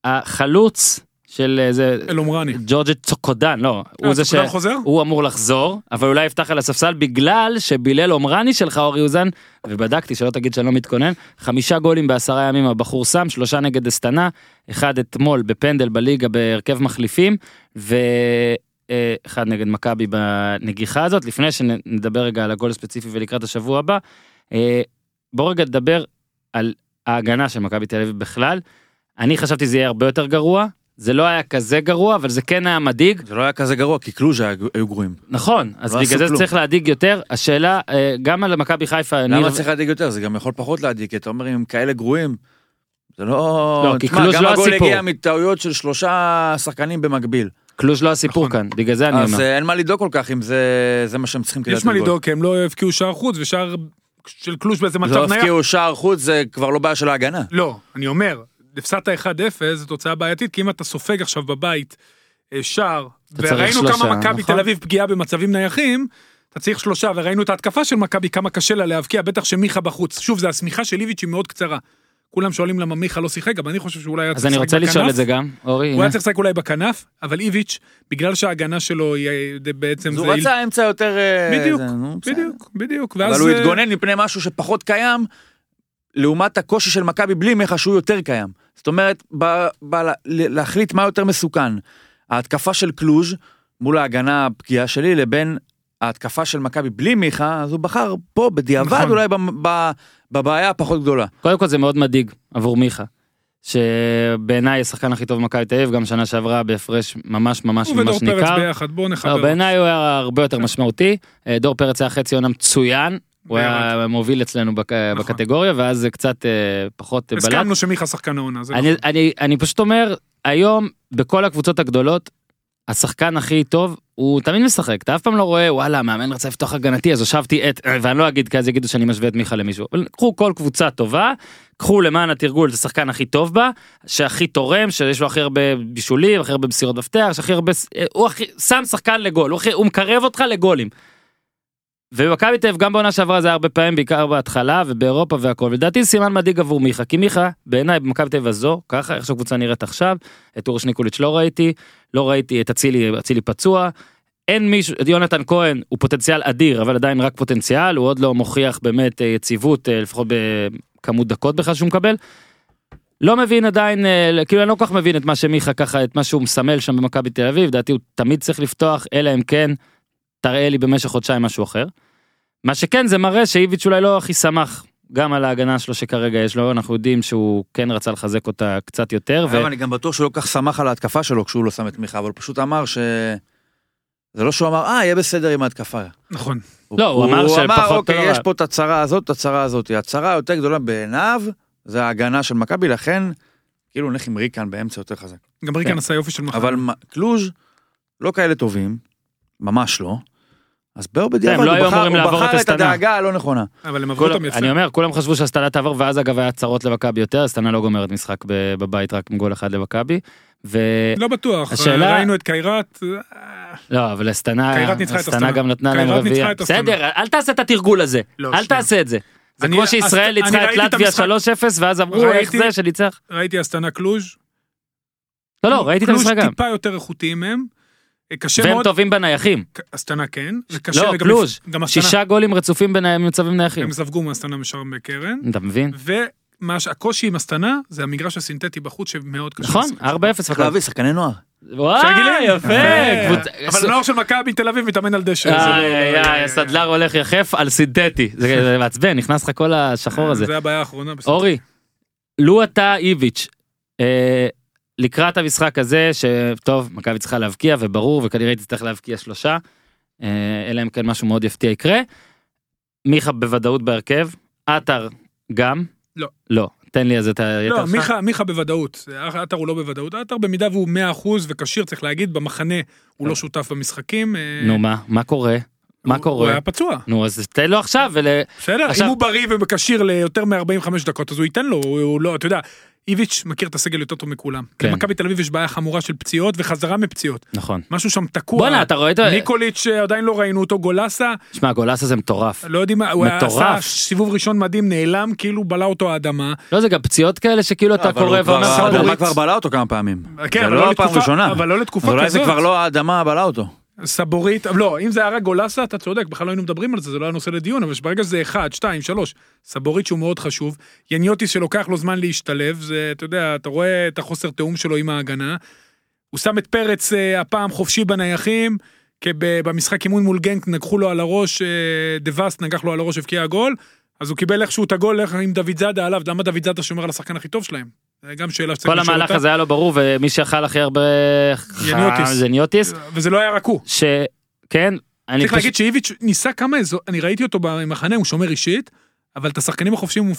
החלוץ של איזה, אלומרני. ג'ורג'ט צוקודן, לא, הוא אה, זה ש... חוזר? הוא אמור לחזור, אבל אולי יפתח על הספסל בגלל שבילל עומרני שלך אורי אוזן, ובדקתי שלא תגיד שאני לא מתכונן, חמישה גולים בעשרה ימים הבחור שם, שלושה נגד אסטנה, אחד אתמול בפנדל בליגה בהרכב מחליפים, ואחד נגד מכבי בנגיחה הזאת, לפני שנדבר רגע על הגול הספציפי ולקראת השבוע הבא, אה, בוא רגע נדבר על ההגנה של מכבי תל אביב בכלל. אני חשבתי זה יהיה הרבה יותר גרוע, זה לא היה כזה גרוע, אבל זה כן היה מדאיג. זה לא היה כזה גרוע, כי קלוז' היו גרועים. נכון, אז לא בגלל זה כלום. צריך להדאיג יותר. השאלה, אה, גם על מכבי חיפה, אני- למה צריך להדאיג יותר? זה גם יכול פחות להדאיג, כי אתה אומר אם הם כאלה גרועים. זה לא... לא, כי תשמע, קלוז' גם לא הגול הסיפור. הגיע מטעויות של שלושה שחקנים במקביל. קלוז' לא הסיפור נכון. כאן, בגלל זה אני אז אומר. אה, אין מה לדאוג כל כך אם זה זה מה שהם צריכים כדי יש מה. לדאוג, כי הם לא הבקיעו שער חוץ ושער של קלוש באיזה מצב לא נייח. הבקיעו שער חוץ, זה כבר לא בעיה של ההגנה. לא, אני אומר, הפסדת 1-0 זו תוצאה בעייתית, כי אם אתה סופג עכשיו בבית אה, שער, וראינו שלושה, כמה מכבי נכון. תל אביב פגיעה במצבים נייחים, אתה צריך שלושה, וראינו את ההתקפה של מכבי, כמה קשה לה להבקיע, בטח שמיכה בחוץ. שוב, זה השמיכה של איביץ' היא מאוד קצרה. כולם שואלים למה מיכה לא שיחק, אבל אני חושב שאולי היה אז צריך אני לשחק רוצה לשאול בכנף. את זה גם, אורי, הוא. היה צריך לשחק אולי בכנף, אבל איביץ', בגלל שההגנה שלו היא אה, בעצם... אז זה- הוא רצה אמצע יותר... אה, בדיוק. בדיוק, בדיוק. אבל ואז... הוא התגונן מפני משהו שפחות קיים, לעומת הקושי של מכבי בלי מיכה שהוא יותר קיים. זאת אומרת, ב, ב, ל- להחליט מה יותר מסוכן. ההתקפה של קלוז' מול ההגנה הפגיעה שלי לבין ההתקפה של מכבי בלי מיכה, אז הוא בחר פה בדיעבד נכון. אולי ב, ב, בבעיה הפחות גדולה. קודם כל זה מאוד מדאיג עבור מיכה. שבעיניי השחקן הכי טוב במכבי תל אביב, גם שנה שעברה בהפרש ממש ממש הוא ודור ממש פרץ ניכר. ביחד, בואו לא, נחבר. בעיניי הוא היה הרבה יותר משמעותי. אה, דור פרץ היה חצי עונה מצוין. הוא היה מוביל אצלנו בק- נכון. בקטגוריה ואז זה קצת אה, פחות אה, בלט. הסכמנו שמיכה שחקן העונה, אני, נכון. אני, אני פשוט אומר, היום בכל הקבוצות הגדולות, השחקן הכי טוב הוא תמיד משחק אתה אף פעם לא רואה וואלה מאמן רצה לפתוח הגנתי אז הושבתי את ואני לא אגיד כי אז יגידו שאני משווה את מיכה למישהו אבל קחו כל קבוצה טובה קחו למען התרגול את השחקן הכי טוב בה שהכי תורם שיש לו הכי הרבה בישולים הכי הרבה מסירות מפתח שהכי הרבה הוא הכי שם שחקן לגול הוא, הכי, הוא מקרב אותך לגולים. ובמכבי תל אביב גם בעונה שעברה זה הרבה פעמים בעיקר בהתחלה ובאירופה והכל ולדעתי סימן מדאיג עבור מיכה כי מיכה בעיניי במכבי תל אביב הזו ככה איך שהקבוצה נראית עכשיו את אורי שניקוליץ' לא ראיתי לא ראיתי את אצילי אצילי פצוע. אין מישהו יונתן כהן הוא פוטנציאל אדיר אבל עדיין רק פוטנציאל הוא עוד לא מוכיח באמת אה, יציבות אה, לפחות בכמות דקות בכלל שהוא מקבל. לא מבין עדיין אה, כאילו אני לא כל כך מבין את מה שמיכה ככה את מה שהוא מסמל שם במכבי תל אביב לדעתי הוא תמיד צריך לפתוח אלא אם כן תראה לי במשך חודשיים משהו אחר. מה שכן זה מראה שאיביץ' אולי לא הכי שמח גם על ההגנה שלו שכרגע יש לו אנחנו יודעים שהוא כן רצה לחזק אותה קצת יותר. ו... אבל אני גם בטוח שהוא לא כל כך שמח על ההתקפה שלו כשהוא לא שם את מיכה, אבל הוא פשוט אמר ש... זה לא שהוא אמר, אה, יהיה בסדר עם ההתקפה. נכון. לא, הוא אמר שפחות אוקיי, טובה. יש פה את הצרה הזאת, את הצרה הזאת. הצרה היותר גדולה בעיניו, זה ההגנה של מכבי, לכן, כאילו נלך עם ריקן באמצע יותר חזק. גם ריקן כן. עשה יופי של מחר. אבל קלוז' לא כאלה טובים, ממש לא. אז באו בדיעבד, הם לא הוא היו בחר- אמורים הוא לעבור את בחר את. הדאגה הלא נכונה. אבל הם עברו אותם יפה. אני אומר כולם חשבו שהסטנה תעבור ואז אגב היה צרות למכבי יותר סטנה לא גומרת משחק בבית רק עם גול אחד למכבי. ולא לא בטוח. השאלה- ראינו את קיירת. אה, אבל הסטנה הסטנה. גם נתנה להם רביעייה. בסדר אל תעשה את התרגול הזה לא, אל. תעשה את זה. זה אני- כמו שישראל אני ניצחה את לטביה המשחק. 3-0 ואז אמרו איך זה שניצח. ראיתי אסטנה קלוז'. לא לא ראיתי את המשחק קלוז' גם. טיפה יותר איכותיים מהם. אה, קשה והם מאוד. טובים בנייחים. אסטנה כן. לא קלוז' גם אסטנה. שישה גולים רצופים במצבים נייחים. הם ספגו מאסטנה משאר בקרן. אתה מבין? ומה שהקושי עם אסטנה זה המגרש הסינתטי בחוץ שמאוד קשה. נכון לשחק. 4-0 צריך להביא שחקני נוער. וואי. יפה. אה, אבל נוער של מכבי תל אביב מתאמן על דשא. לא- איי, איי, הסדלר הולך יחף על סינתטי זה זה מעצבן נכנס לך כל השחור הזה. זה הבעיה האחרונה. אורי, לו אתה איביץ', אה, לקראת המשחק הזה, שטוב, מכבי צריכה להבקיע וברור וכנראה היא תצטרך להבקיע שלושה, אה, אלא אם כן משהו מאוד יפתיע יקרה. מיכה בוודאות בהרכב, עטר גם? לא. לא, תן לי אז את היתר לא, שלך. מיכה, מיכה בוודאות, עטר הוא לא בוודאות, עטר במידה והוא 100% וכשיר צריך להגיד, במחנה הוא לא שותף במשחקים. אה, נו מה, מה קורה? מה הוא- קורה? הוא היה פצוע, נו אז תן לו עכשיו ול... בסדר? עכשיו- אם הוא בריא וכשיר ליותר מ-45 דקות אז הוא ייתן לו, הוא הוא לא, אתה יודע, איביץ' מכיר את הסגל יותר טוב מכולם. כן. למכבי תל אביב יש בעיה חמורה של פציעות וחזרה מפציעות. נכון. משהו שם תקוע. בואנה אתה רואה את ה... ניקוליץ' אה, עדיין לא ראינו אותו, גולסה, שמע גולס הזה מטורף. לא יודעים מה, הוא מטורף. עשה סיבוב ראשון מדהים, נעלם, כאילו בלע אותו האדמה. לא זה גם פציעות כאלה שכאילו אתה אבל קורא הוא כבר- ואומר האדמה חודש. כבר בלעה אותו כמה פעמים. כן, זה אבל לא לא הפעם לתקופה- הראשונה. אבל לא לתקופה אז אולי זה כזאת. כבר לא האדמה בלעה אותו. סבורית, לא, אם זה היה רק גולסה, אתה צודק, בכלל לא היינו מדברים על זה, זה לא היה נושא לדיון, אבל ברגע שזה אחד, שתיים, שלוש, סבורית שהוא מאוד חשוב, יניוטיס שלוקח לו זמן להשתלב, זה, אתה יודע, אתה רואה את החוסר תיאום שלו עם ההגנה. הוא שם את פרץ אה, הפעם חופשי בנייחים, כי במשחק אימון מול גנק נגחו לו על הראש, אה, דה ווסט נגח לו על הראש, הבקיע גול, אז הוא קיבל איכשהו את הגול עם דוד זאדה עליו, למה דוד זאדה שומר על השחקן הכי טוב שלהם? זה גם שאלה שצריך כל לשאול המהלך אותה. הזה היה לו ברור ומי שאכל הכי הרבה יניוטיס. זה ניוטיס וזה לא היה רק הוא. שכן אני צריך פשוט להגיד שאיביץ' ניסה כמה אזור, אני ראיתי אותו במחנה, הוא שומר אישית, אבל את השחקנים החופשיים הוא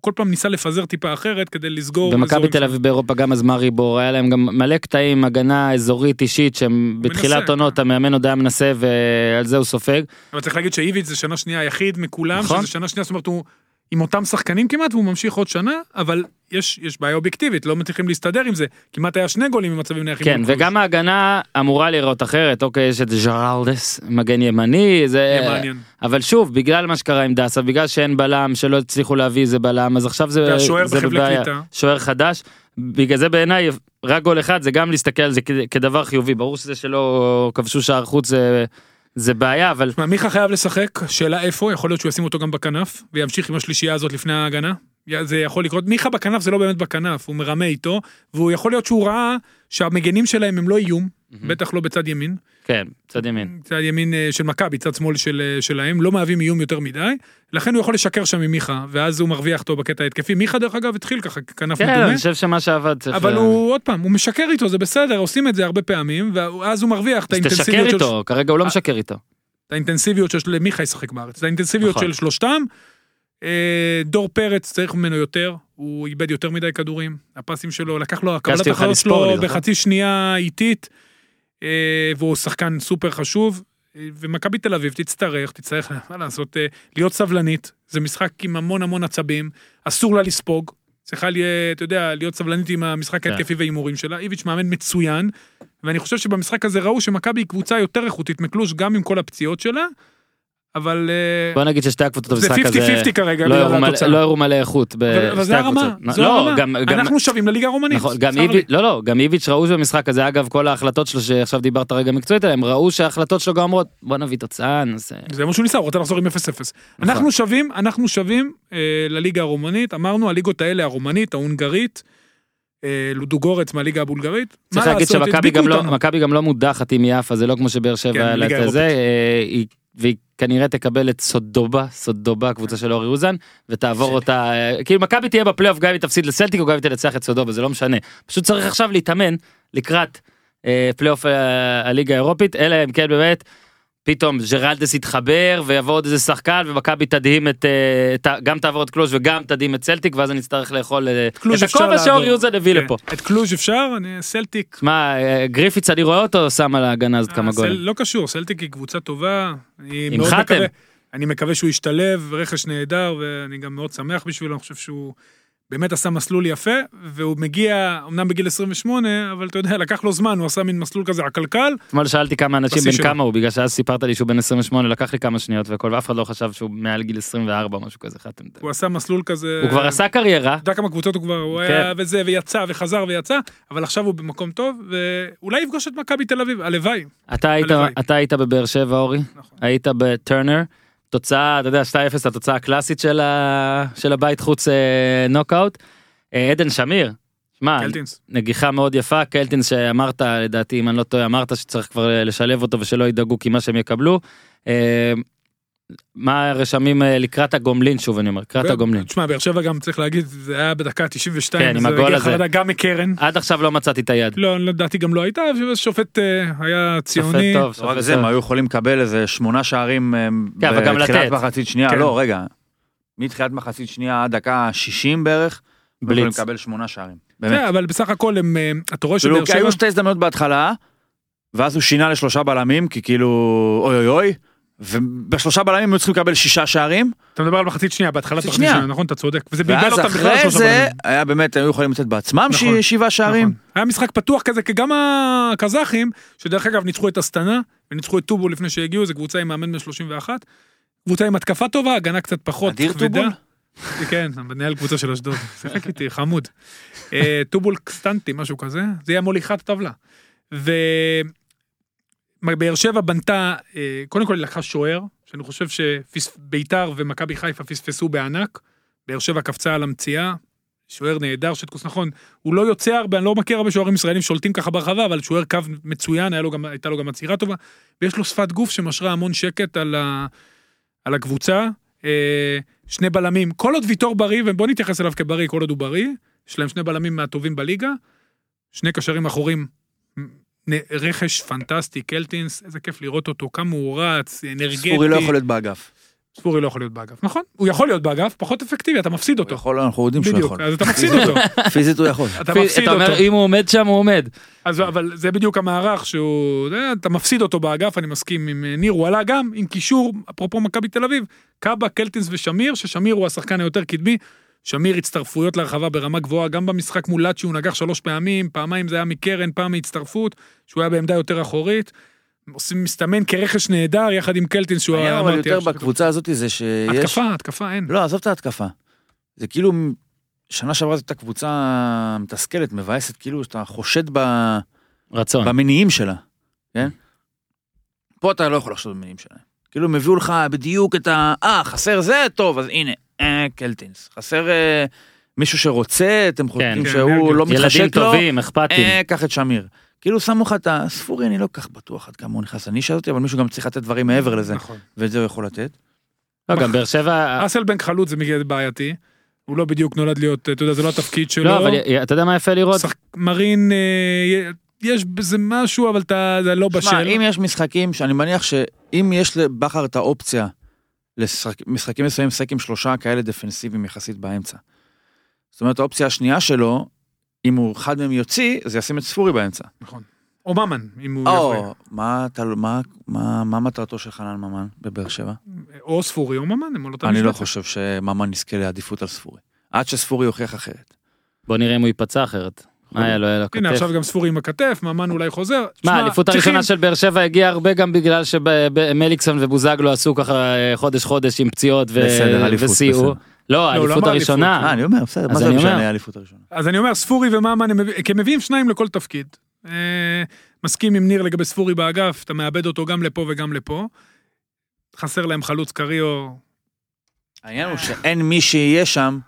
כל פעם ניסה לפזר טיפה אחרת כדי לסגור. במכבי תל אביב באירופה גם אז מארי בור היה להם גם מלא קטעים הגנה אזורית אישית שהם בתחילת. עונות המאמן עוד היה מנסה ועל זה הוא סופג אבל צריך להגיד שאיביץ' זה שנה שנייה היחיד מכולם, נכון. שזה שנה שנייה, זאת אומרת הוא עם אותם שחקנים כמעט, והוא ממשיך עוד שנה, אבל יש, יש בעיה אובייקטיבית, לא מצליחים להסתדר עם זה. כמעט היה שני גולים במצבים נייחים. כן וגם ההגנה אמורה להיראות אחרת אוקיי יש את ז'רלדס מגן ימני זה יהיה מעניין. אבל שוב בגלל מה שקרה עם דסה בגלל שאין בלם שלא הצליחו להביא איזה בלם אז עכשיו זה והשוער זה בחבלי. קליטה. שוער חדש בגלל זה בעיניי רק גול אחד זה גם להסתכל על זה כ- כדבר חיובי ברור שזה שלא כבשו שער חוץ זה זה בעיה אבל מיכה חייב לשחק, שאלה איפה, יכול להיות שהוא ישים אותו גם בכנף, וימשיך עם השלישייה הזאת לפני ההגנה. זה יכול לקרות, מיכה בכנף זה לא באמת בכנף, הוא מרמה איתו, והוא יכול להיות שהוא ראה שהמגנים שלהם הם לא איום, בטח לא בצד ימין, כן צד ימין צד ימין אה, של מכבי, צד שמאל של, אה, שלהם, לא מהווים איום יותר מדי, לכן הוא יכול לשקר שם עם מיכה, ואז הוא מרוויח אותו בקטע ההתקפי. מיכה דרך אגב התחיל ככה כנף כן מדומה, אני חושב שמה שעבד צריך אבל הוא עוד פעם, הוא משקר איתו, זה בסדר, עושים את זה הרבה פעמים, ואז הוא מרוויח את אז תשקר האינטנסיביות של... איתו כרגע הוא לא משקר איתו. את האינטנסיביות של מיכה ישחק בארץ, את האינטנסיביות נכון. של שלושתם. אה, דור פרץ צריך ממנו יותר, הוא איבד יותר מדי כדורים, הפסים שלו, לקח לו, לספור לי, שלו? בחצי שנייה איטית. אה, והוא שחקן סופר חשוב, אה, ומכבי תל אביב תצטרך, תצטרך, מה לעשות, להיות סבלנית, זה משחק עם המון המון עצבים, אסור לה לספוג, צריכה, לה, אתה יודע, להיות סבלנית עם המשחק כן. ההתקפי וההימורים שלה, איביץ' מאמן מצוין, ואני חושב שבמשחק הזה ראו שמכבי היא קבוצה יותר איכותית מקלוש, גם עם כל הפציעות שלה, אבל אה, בוא נגיד ששתי הקבוצות זה במשחק הזה 50-50 כרגע, לא הראו. לא מלא איכות בשתי זה הרמה, הקבוצות. לא. גם- גם- אנחנו שווים לליגה הרומנית. נכון, גם לי. איביץ', לא לא, גם איביץ' ראו במשחק הזה, אגב, כל ההחלטות שלו שעכשיו דיברת רגע מקצועית עליהם, ראו שההחלטות שלו גם אומרות, בוא נביא תוצאה, נעשה... זה מה שהוא ניסה, הוא רוצה לחזור עם 0-0. נכון. אנחנו שווים, אנחנו שווים אה, לליגה הרומנית, אמרנו, הליגות האלה, הרומנית, ההונגרית, אה, לודוגורץ מהליגה הבולגרית. צריך להגיד שמכבי גם לא, גם לא מודחת עם יפה, זה לא כמו שבאר שבע כן, היה זה, היא- והיא כנראה תקבל את סודובה, סודובה, קבוצה של אורי אוזן, ותעבור אותה, אה, כאילו מכבי תהיה בפלייאוף גם אם היא תפסיד לסלטיק או גם אם תנצח את סודובה, זה לא משנה. פשוט צריך עכשיו להתאמן לקראת אה, פלייאוף אה, הליגה האירופית, אלא אם כן באמת. פתאום ג'רלדס יתחבר ויבוא עוד איזה שחקן ומכבי תדהים את, אה, את גם תעבור את קלוז' וגם תדהים את סלטיק ואז אני אצטרך לאכול אה, את הכובע שאורי לעבור. אוזן הביא כן, לפה. את קלוז' אפשר, אני סלטיק. שמע, אה, גריפיץ אני רואה אותו שם על ההגנה הזאת כמה גולים. לא קשור, סלטיק היא קבוצה טובה. עם חתם. מקווה- אני מקווה שהוא ישתלב, רכש נהדר, ואני גם מאוד שמח בשבילו, אני חושב שהוא באמת עשה מסלול יפה, והוא מגיע, אמנם בגיל 28, אבל אתה יודע, לקח לו זמן, הוא עשה מין מסלול כזה עקלקל. אתמול שאלתי כמה אנשים בן. כמה הוא בגלל שאז סיפרת לי שהוא בן 28 לקח לי כמה שניות והכל ואף אחד לא חשב שהוא מעל גיל 24 או משהו כזה חתם. הוא עשה מסלול כזה... הוא כבר עשה קריירה אתה יודע כמה קבוצות הוא כבר, הוא כן. היה וזה, ויצא, וחזר ויצא, אבל עכשיו הוא במקום טוב, ואולי יפגוש את מכבי תל אביב, הלוואי. אתה היית הלוואי. אתה היית בבאר שבע אורי נכון. היית בטרנר תוצאה אתה יודע 2-0 התוצאה הקלאסית של ה- של הבית חוץ אה, נוקאוט. אה, עדן שמיר. שמע. נגיחה מאוד יפה קלטינס שאמרת לדעתי אם אני לא טועה אמרת שצריך כבר לשלב אותו ושלא ידאגו כי מה שהם יקבלו. אה, מה הרשמים אה, לקראת הגומלין שוב אני אומר לקראת הגומלין. תשמע, באר שבע גם צריך להגיד, זה היה בדקה 92, כן, עם זה הגול הגיע הזה. חרדה גם מקרן. עד עכשיו לא מצאתי את היד. לא, לדעתי גם לא הייתה, שופט אה, היה ציוני. שופט טוב, לא רק שופט זה, טוב. הם היו יכולים לקבל איזה שמונה שערים אה, כן, אבל גם בתחילת. מחצית שנייה, כן. לא, רגע. מתחילת מחצית שנייה עד דקה 60 בערך, הם יכולים בליץ. לקבל שמונה שערים. באמת. כן, אבל בסך הכל הם, אתה רואה כאילו, שבאר שבע, היו שתי הזדמנויות בהתחלה, ואז הוא שינה לשלושה בלמים, כי כאילו, אוי אוי אוי, ובשלושה בלמים היו צריכים לקבל שישה שערים, אתה מדבר על מחצית שנייה, בהתחלת מחצית שנייה. נכון, אתה צודק, וזה בלבל ואז אותם בכלל אחרי שלושה זה, בלמים. היה באמת, היו יכולים לתת בעצמם נכון, שבעה שערים. נכון. היה משחק פתוח כזה, כי גם הקזחים, שדרך אגב ניצחו את אסטנה, וניצחו את טובו לפני שהגיעו, זו קבוצה עם מאמן בן 31, קבוצה עם התקפה טובה, הגנה קצת פחות אדיר. טובול? כן, מנהל קבוצה של אשדוד, שיחק איתי, חמוד. אה, טובול קסטנטי, משהו כזה, זה יהיה מוליכת טבלה. ובאר שבע בנתה, אה, קודם כל היא לקחה שוער, שאני חושב שביתר ומכבי חיפה פספסו בענק. באר שבע קפצה על המציאה, שוער נהדר שטקוס נכון, הוא לא יוצא הרבה, אני לא מכיר הרבה שוערים ישראלים שולטים ככה ברחבה, אבל שוער קו מצוין, לו גם, הייתה לו גם עצירה טובה, ויש לו שפת גוף שמשרה המון שקט על, ה, על הקבוצה. אה, שני בלמים, כל עוד ויטור בריא, ובוא נתייחס אליו כבריא, כל עוד הוא בריא, יש להם שני בלמים מהטובים בליגה, שני קשרים אחורים, רכש פנטסטי, קלטינס, איזה כיף לראות אותו, כמה הוא רץ, אנרגטי. ספורי לא יכול להיות באגף. ספורי לא יכול להיות באגף, נכון? הוא יכול להיות באגף, פחות אפקטיבי, אתה מפסיד הוא אותו. יכול, אנחנו יודעים שהוא בדיוק, יכול. אז אתה מפסיד אותו, פיזית הוא יכול. אתה מפסיד אתה אומר אותו. אם הוא עומד שם הוא עומד. אז אבל זה בדיוק המערך שהוא, אתה מפסיד אותו באגף, אני מסכים עם אה, ניר, הוא עלה גם עם קישור, אפרופו מכבי תל אביב, קאבה, קלטינס ושמיר, ששמיר הוא השחקן היותר קדמי, שמיר הצטרפויות להרחבה ברמה גבוהה, גם במשחק מול לאצ'י הוא נגח שלוש פעמים, פעמיים זה היה מקרן, פעם מהצטרפות, שהוא היה בעמדה יותר אחורית. עושים מסתמן כרכש נהדר יחד עם קלטינס שהוא העניין אבל יותר בקבוצה הזאת זה שיש... התקפה, התקפה אין. לא, עזוב את ההתקפה. זה כאילו, שנה שעברה זאת הייתה קבוצה מתסכלת, מבאסת, כאילו שאתה חושד ב... רצון. במניעים שלה, כן? פה אתה לא יכול לחשוב במניעים שלהם. כאילו הם הביאו לך בדיוק את ה... אה, חסר זה? טוב, אז הנה, אה, קלטינס. חסר אה, מישהו שרוצה, אתם חושבים כן, שהוא. לא ילדים מתחשק לו, טובים אכפתיים. אה, קח את שמיר. כאילו שמו לך את הספורי, אני לא כל כך בטוח עד כמה הוא נכנס לנישה הזאת, אבל מישהו גם צריך לתת דברים מעבר לזה, נכון. ואת זה הוא יכול לתת. לא, גם באר שבע. אסלבנק חלוץ זה מגיע בעייתי. הוא לא בדיוק נולד להיות, אתה יודע, זה לא התפקיד שלו. לא אבל אתה יודע מה יפה לראות? מרין, אה, יש בזה משהו, אבל אתה לא שמע, בשל. אם יש משחקים שאני מניח שאם יש לבכר את האופציה למשחקים מסוימים לשחק עם שלושה כאלה דפנסיביים יחסית באמצע. זאת אומרת האופציה השנייה שלו, אם הוא אחד מהם יוציא, זה ישים את ספורי באמצע. נכון. או ממן, אם הוא. או, מה אתה- מה- מה מה מטרתו של חנן ממן בבאר שבע? או ספורי או ממן, הם על אותה אני לא. חושב שממן יזכה לעדיפות על ספורי. עד שספורי יוכיח אחרת. בוא נראה אם הוא ייפצע אחרת. מה היה לו, היה לו הנה, כתף. עכשיו גם ספורי עם הכתף, ממן אולי חוזר. מה, האליפות הראשונה של באר שבע הגיעה הרבה גם בגלל שמליקסון ובוזגלו עשו ככה אה, חודש חודש עם פציעות ו- בסדר, אליפות, וסייעו. בסדר. לא, לא האליפות הראשונה. אה, אני אומר, בסדר, אז מה זה אני אומר. משנה האליפות הראשונה? אז אני אומר, ספורי וממן, כי הם מביאים שניים לכל תפקיד. אה, מסכים עם ניר לגבי ספורי באגף, אתה מאבד אותו גם לפה וגם לפה. חסר להם חלוץ קריו. העניין הוא שאין מי שיהיה שם.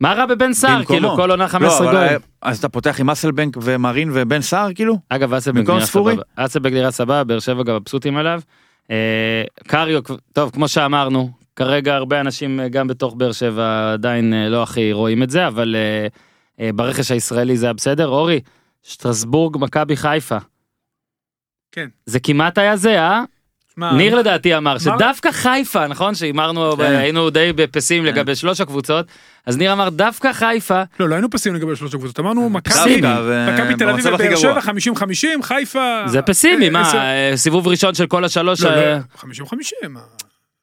מה רע בבן סער? כאילו כל עונה לא, 15 אבל, גול. אה, אז אתה פותח עם אסלבנק ומרין ובן סער כאילו? אגב, אסלבנק נראה? סבבה. אסלבנק נראה סבבה, באר שבע גם מבסוטים עליו. אה, קריו, טוב, כמו שאמרנו, כרגע הרבה אנשים אה, גם בתוך באר שבע עדיין לא הכי רואים את זה, אבל ברכש הישראלי זה היה בסדר. אורי, שטרסבורג, מכבי חיפה. כן. זה כמעט היה זה, אה? ניר לדעתי אמר שדווקא חיפה, נכון? שהימרנו, כן. היינו די בפסים כן. לגבי שלוש הקבוצות, אז ניר אמר דווקא חיפה, לא, לא היינו פסימיים לגבי שלוש הקבוצות, אמרנו מכבי, תל אביב ובאר. שבע 50-50, חיפה... זה פסימי, אה, מה, עשר- אה, סיבוב ראשון של כל השלוש, לא, אה, לא, 50-50. מה?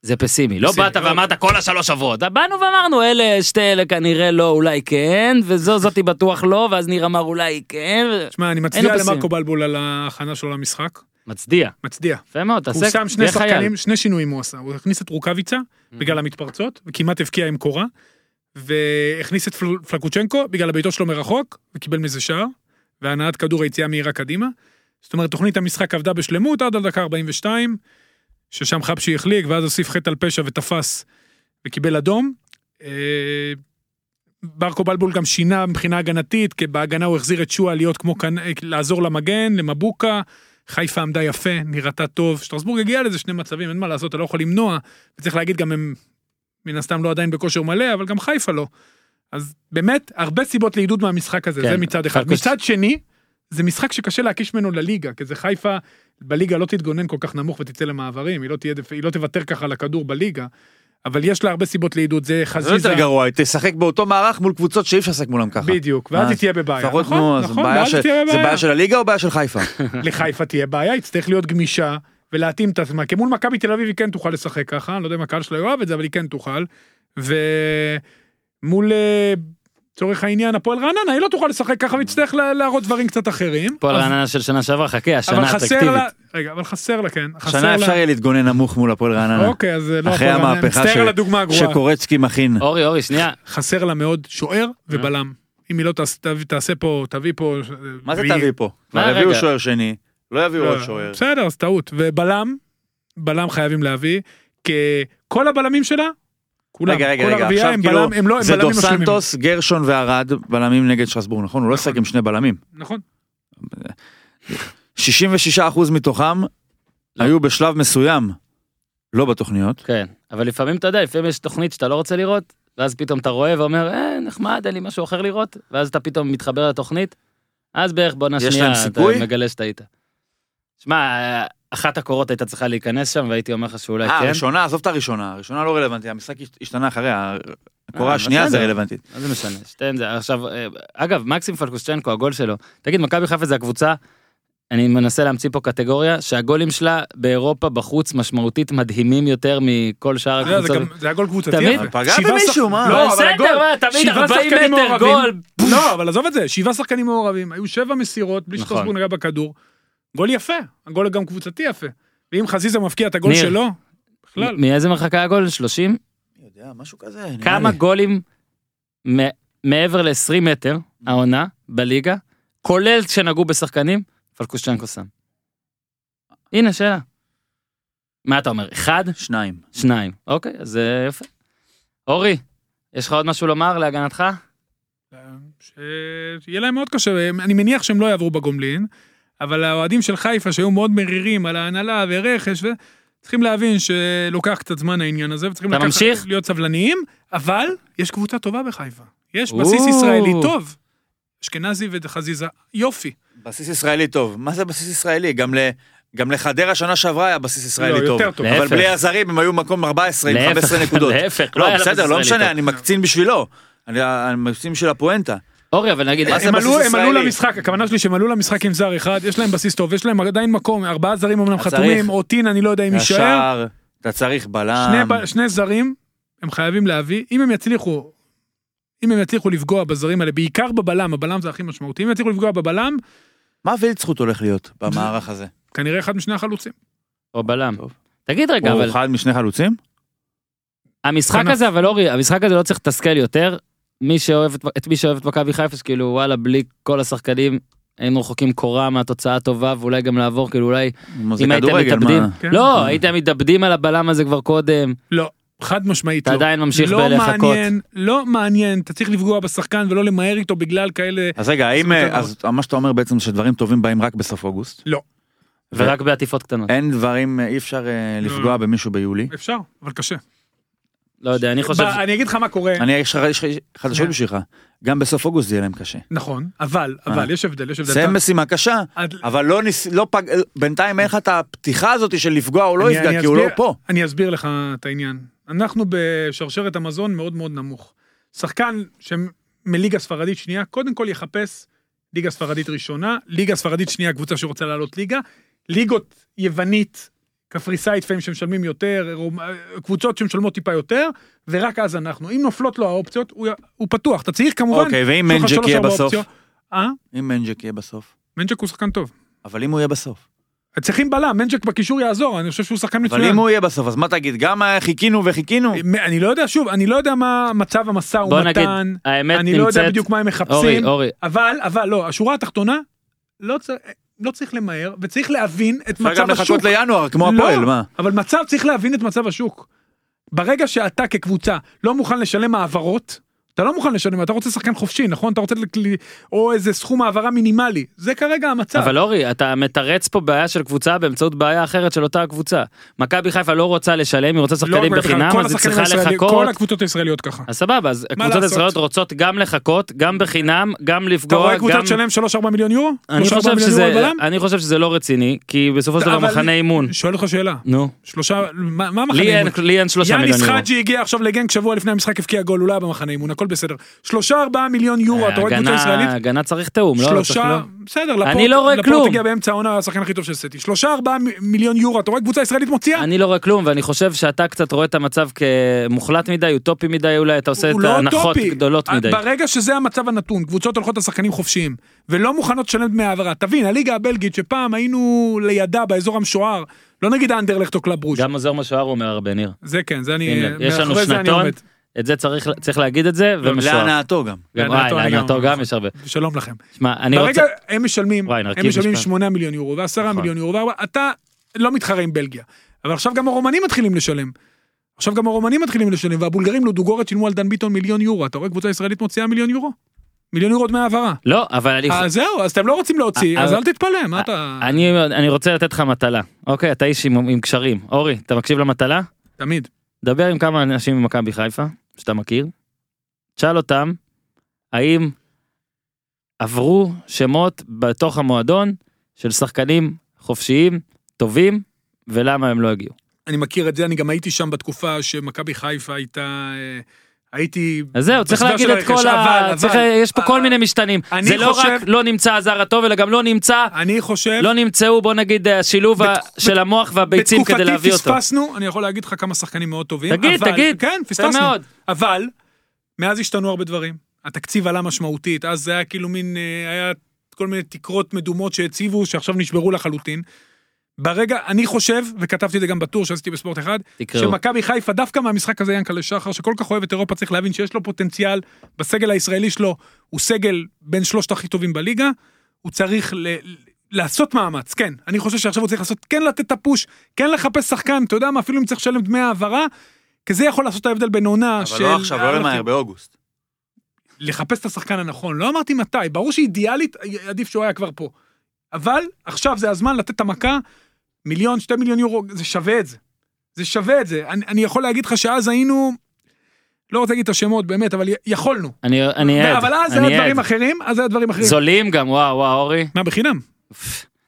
זה פסימי, לא באת לא. ואמרת כל השלוש עברות, באנו ואמרנו אלה שתי אלה כנראה לא אולי כן וזו זאתי בטוח לא ואז ניר אמר אולי כן תשמע, אני מצדיע. למרקו בלבול על ההכנה שלו למשחק. מצדיע, מצדיע. יפה מאוד, הוא תעשה, שם שני. שחקנים, שני שינויים הוא עשה. הוא הכניס את רוקאביצה בגלל המתפרצות, וכמעט הבקיע עם קורה, והכניס את פל- פלקוצ'נקו בגלל הביתו שלו מרחוק, וקיבל מזה שער, והנעת כדור היציאה מהירה קדימה. זאת אומרת, תוכנית המשחק עבדה בשלמות עד הדקה 42, ששם חבשי החליק, ואז הוסיף חטא על פשע ותפס וקיבל אדום. אה, ברקו בלבול גם שינה מבחינה הגנתית, כי בהגנה הוא החזיר את שועה להיות כמו כאן, לעזור למגן, למבוקה. חיפה עמדה יפה, נראתה טוב, שטרסבורג הגיע לזה שני מצבים, אין מה לעשות, אתה לא יכול למנוע, וצריך להגיד גם הם מן הסתם לא עדיין בכושר מלא, אבל גם חיפה לא. אז באמת, הרבה סיבות לעידוד מהמשחק הזה, כן, זה מצד אחד. חד-משמעית. מצד שני, זה משחק שקשה להקיש ממנו לליגה, כי זה חיפה, בליגה לא תתגונן כל כך נמוך ותצא למעברים, היא לא, תהיה, היא לא תוותר ככה על הכדור בליגה, אבל יש לה הרבה סיבות לעידוד, זה זה חזיזה, יותר גרוע, היא תשחק באותו מערך מול קבוצות שאי אפשר לשחק מולם ככה. בדיוק, ואז אז היא תהיה בבעיה, נכון, נכון, בעיה ואז היא תהיה זה בבעיה. בעיה של הליגה או בעיה של חיפה? לחיפה תהיה בעיה, היא תצטרך להיות גמישה ולהתאים את עצמה, כי מול מכבי תל אביב היא כן תוכל לשחק ככה, אני לא יודע אם הקהל שלה יאהב את זה, אבל היא כן תוכל. ומול, אה, לצורך העניין, הפועל רעננה, היא לא תוכל לשחק ככה והיא תצטרך לה- להראות דברים קצת אחרים. פועל אז- רעננה של שנה שעברה, חכה, אבל השנה חסר אטרקטיבית. לה, רגע, אבל חסר לה, כן, לה. אפשר יהיה להתגונן נמוך מול הפועל רעננה. אוקיי, אז לא אחרי הפועל רעננה, המהפכה ש-. שקורצקי מכין. אורי, אורי, שנייה, חסר לה מאוד שוער ובלם. אם היא לא תעשה פה, תביא פה... מה זה תביא פה? מה, רגע. שוער שני, לא יביאו לא, עוד שוער. בסדר, אז טעות. ובלם, בלם חייבים להביא, כי כל הבלמים שלה, כולם, רגע, רגע, כל רגע, עכשיו הם כאילו, בלם, הם לא, הם זה דו. סנטוס, גרשון וערד, בלמים נגד שטרסבורג, נכון? הוא לא נכון. ישחק עם שני בלמים. נכון. 66% מתוכם היו בשלב מסוים לא בתוכניות. כן, אבל לפעמים אתה יודע, לפעמים יש תוכנית שאתה לא רוצה לראות, ואז פתאום אתה רואה ואומר, אה, נחמד, אין לי משהו אחר לראות, ואז אתה פתאום מתחבר לתוכנית, אז בערך בעונה יש שנייה אתה? מגלה שאתה היית. שמע, אחת הקורות הייתה צריכה להיכנס שם, והייתי אומר לך שאולי אה, כן. הראשונה, עזוב את הראשונה, הראשונה לא רלוונטית, המשחק השתנה אחריה, הקורה אה, השנייה זה. רלוונטית. מה זה משנה, שתיהן זה, עכשיו, אה, אגב, מקסים פלקושצ'נקו, הגול שלו, תגיד, מכבי חיפה זה הקבוצה, אני מנסה להמציא פה קטגוריה, שהגולים שלה באירופה בחוץ משמעותית מדהימים יותר מכל שאר הקבוצות. זה היה גול קבוצתי. תמיד. אבל. פגע שבעה במישהו, מה? לא, אבל בסדר, הגול, מה, תמיד שבעה 40 שחקנים מטר. גול. לא, אבל עזוב את זה, שבעה שחקנים מעורבים, היו שבע מסירות, בלי נכון. שטרסבורג נגע בכדור. גול יפה, הגול גם קבוצתי יפה. ואם חזיזה מבקיע את הגול ניר. שלו, בכלל. מאיזה מרחק היה הגול? 30? אני יודע, משהו כזה, כמה לי. גולים מ- מעבר ל-20 מטר, העונה, בליגה, כולל שנגעו בשחקנים, פלקושצ'נקו שם. הנה שאלה. מה אתה אומר, אחד? שניים. שניים. אוקיי, אז זה יפה. אורי, יש לך עוד משהו לומר להגנתך? שיהיה להם מאוד קשה, אני מניח שהם לא יעברו בגומלין, אבל האוהדים של חיפה שהיו מאוד מרירים על ההנהלה ורכש, ו... צריכים להבין שלוקח קצת זמן העניין הזה, וצריכים אתה ממשיך? להיות סבלניים, אבל יש קבוצה טובה בחיפה. יש בסיס. ישראלי טוב. אשכנזי וחזיזה, יופי. בסיס ישראלי טוב. מה זה בסיס ישראלי? גם ל... גם לחדרה שנה שעברה היה בסיס ישראלי לא, טוב. יותר טוב. אבל. בלי הזרים הם היו מקום 14 עם להפך, 15 נקודות. להפך, לא, היה לה בסדר, לא משנה, טוב. אני מקצין בשבילו. אני אני מקצין בשביל הפואנטה. אורי אבל נגיד הם עלו, הם עלו? למשחק, הכוונה שלי שהם עלו למשחק עם זר אחד, יש להם בסיס טוב, יש להם עדיין מקום, ארבעה זרים אמנם חתומים, צריך- אוטין אני לא יודע אם יישאר, אתה צריך שני, בלם. שני זרים הם חייבים להביא, אם הם יצליחו, אם הם יצליחו לפגוע בזרים האלה, בעיקר בבלם, הבלם זה הכי משמעותי, אם יצליחו לפגוע בבלם, מה וילצחוט הולך להיות במערך הזה? כנראה אחד משני החלוצים. או בלם. טוב. תגיד רגע הוא אבל אחד משני חלוצים? המשחק. הזה אבל אורי המשחק הזה לא צריך לתסכל יותר מי שאוהב את- את מי שאוהב את מכבי חיפה שכאילו וואלה בלי כל השחקנים היינו רחוקים קורה מהתוצאה הטובה ואולי גם לעבור כאילו אולי אם הייתם מתאבדים? כן. לא הייתם מתאבדים על הבלם הזה כבר קודם לא, חד משמעית אתה לא. עדיין ממשיך לא בלחכות. מעניין, לא מעניין, אתה צריך לפגוע בשחקן ולא למהר איתו בגלל כאלה, אז רגע, האם, אז מה שאתה אומר בעצם שדברים טובים באים רק בסוף אוגוסט? לא, ורק בעטיפות קטנות אין דברים, אי אפשר אה, לפגוע לא. במישהו ביולי. אפשר, אבל קשה. לא יודע אני חושב אני אגיד לך מה קורה, אני, יש לך- חדשות כן. בשבילך, גם בסוף אוגוסט זה יהיה להם קשה. נכון, אבל, אבל, אה. יש הבדל, יש הבדל. זה משימה קשה, אבל לא ניס... לא פג... בינתיים אין לך את הפתיחה הזאת של לפגוע או לא יפגע, כי הוא לא פה. אני אסביר לך את העניין. אנחנו בשרשרת המזון מאוד מאוד נמוך. שחקן שמליגה ספרדית שנייה, קודם כל יחפש ליגה ספרדית ראשונה, ליגה ספרדית שנייה, קבוצה שרוצה לעלות ליגה, ליגות יוונית, קפריסאית לפעמים שמשלמים יותר, קבוצות שמשלמות טיפה יותר, ורק אז אנחנו. אם נופלות לו האופציות, הוא, הוא פתוח. אתה צריך כמובן... אוקיי, ואם מנג'ק יהיה בסוף? אה? אם מנג'ק יהיה בסוף. מנג'ק הוא שחקן טוב. אבל אם הוא יהיה בסוף. צריכים בלם, מנג'ק בקישור יעזור, אני חושב שהוא שחקן אבל מצוין. אם הוא יהיה בסוף, אז מה תגיד? גם אה, חיכינו וחיכינו? אני לא יודע, שוב, אני לא יודע מה מצב המשא בוא נגיד ומתן, האמת אני לא יודע בדיוק מה הם אורי מחפשים, אורי אבל, אבל לא, השורה התחתונה, לא צריך... לא צריך למהר, וצריך להבין את אפשר גם מצב השוק. לחכות לינואר, כמו לא, הפועל, מה? אבל מצב, צריך להבין את מצב השוק. ברגע שאתה כקבוצה לא מוכן לשלם העברות, אתה לא מוכן לשלם, אתה רוצה שחקן חופשי, נכון? אתה רוצה לכלי, או איזה סכום העברה מינימלי. זה כרגע המצב. אבל אורי אתה מתרץ פה בעיה של קבוצה באמצעות בעיה אחרת של אותה קבוצה מכבי חיפה לא רוצה לשלם היא רוצה לא, שחקנים בכלל, בחינם אז היא צריכה הישראלים- לחכות כל הקבוצות הישראליות ככה. אז סבבה אז הקבוצות? הישראליות רוצות גם לחכות גם בחינם גם אתה לפגוע רואה קבוצה גם תשלם 3-4 מיליון יורו? אני 3-4 חושב שזה? אני חושב שזה לא רציני כי בסופו של דבר מחנה אימון שואל אותך שאלה. נו שלושה, מה מחנה אימון? לי אין שלושה מיליון יאניס יורו. חאג'י הגיע עכשיו לגנק שבוע לפני המשחק הבקיע גול, הוא לא היה במחנה אימון, הכל בסדר. שלושה ארבעה מיליון יורו, אתה רואה קבוצה ישראלית? הגנה צריך תיאום לא? שלושה, לא? בסדר, לפורט, לא. הגיע באמצע העונה, השחקן הכי טוב של סטי. שלושה ארבעה מיליון יורו, אתה רואה קבוצה ישראלית מוציאה? אני לא רואה כלום ואני חושב שאתה קצת רואה את המצב כמוחלט מדי אוטופי מדי אולי אתה עושה את לא ההנחות. גדולות מדי. ברגע שזה המצב הנתון, קבוצות הולכות לשחקנים חופשיים, ולא מוכנות לשלם דמי העברה. תבין, הליגה הבלגית, שפעם היינו לידה באזור המשוער, לא נגיד אנדרלכט או קלאב רוז'. גם עוזר משוער אומר הרבה ניר. זה כן, זה אני, יש לנו שנתון. את זה צריך צריך להגיד את זה ומשוער. להנאתו גם. גם להנאתו גם- גם יש הרבה. שלום לכם. שמע אני רוצה ברגע הם משלמים, וואי, הם משלמים משפט. 8 מיליון יורו ו-10 נכון. מיליון יורו, וארבע- אתה לא מתחרה עם בלגיה. אבל עכשיו גם הרומנים מתחילים לשלם. עכשיו גם הרומנים מתחילים לשלם, והבולגרים לודוגורת שילמו על דן ביטון מיליון יורו. אתה רואה קבוצה ישראלית מוציאה מיליון יורו? מיליון יורו דמי העברה. לא אבל אני אז זהו, אז אתם לא רוצים להוציא, אה, אז אה, אל תתפלא, מה אתה... אני אני רוצה לתת לך מטלה אוקיי אתה איש עם עם קשרים אורי אתה מקשיב למטלה תמיד. דבר עם כמה אנשים ממכבי חיפה שאתה מכיר. תשאל אותם האם עברו שמות בתוך המועדון של שחקנים חופשיים טובים ולמה הם לא הגיעו. אני מכיר את זה, אני גם הייתי שם בתקופה שמכבי חיפה הייתה... אה, הייתי... אז זהו צריך להגיד את כל ה... אבל- צריך- אבל- יש פה כל מיני משתנים זה לא חושב- רק לא נמצא הזר הטוב אלא גם לא נמצא אני חושב... לא נמצאו בוא נגיד השילוב בת- של המוח והביצים כדי להביא בתקופתי אותו. פספסנו, אני יכול להגיד לך כמה שחקנים מאוד טובים. תגיד, אבל- תגיד. כן, פספסנו. אבל, מאז השתנו הרבה דברים. התקציב עלה משמעותית, אז זה היה כאילו מין, אה, היה כל מיני תקרות מדומות שהציבו, שעכשיו נשברו לחלוטין. ברגע, אני חושב, וכתבתי את זה גם בטור שעשיתי בספורט אחד, תקראו. שמכבי חיפה, דווקא מהמשחק הזה, ינקלה שחר, שכל כך אוהב את אירופה, צריך להבין שיש לו פוטנציאל, בסגל הישראלי שלו, הוא סגל בין שלושת הכי טובים בליגה, הוא צריך ל... לעשות מאמץ, כן. אני חושב שעכשיו הוא צריך לעשות, כן לתת את הפוש, כן לחפש שחקן, אתה יודע מה, אפילו אם צריך לשלם דמי העברה, כי זה יכול לעשות את ההבדל בין עונה אבל של... לא עכשיו, לא למהר, באוגוסט. לחפש את השחקן הנכון, לא אמרתי מתי, ברור שאידיאלית עדיף שהוא היה כבר פה. אבל עכשיו זה הזמן לתת את המכה, מיליון, שתי מיליון יורו, זה שווה את זה. זה שווה את זה. אני, אני יכול להגיד לך שאז היינו, לא רוצה להגיד את השמות באמת, אבל יכולנו. אני אני עד. אבל אז היה דברים עד. אחרים, אז היה דברים אחרים. זולים גם וואו וואו אורי. מה, בחינם?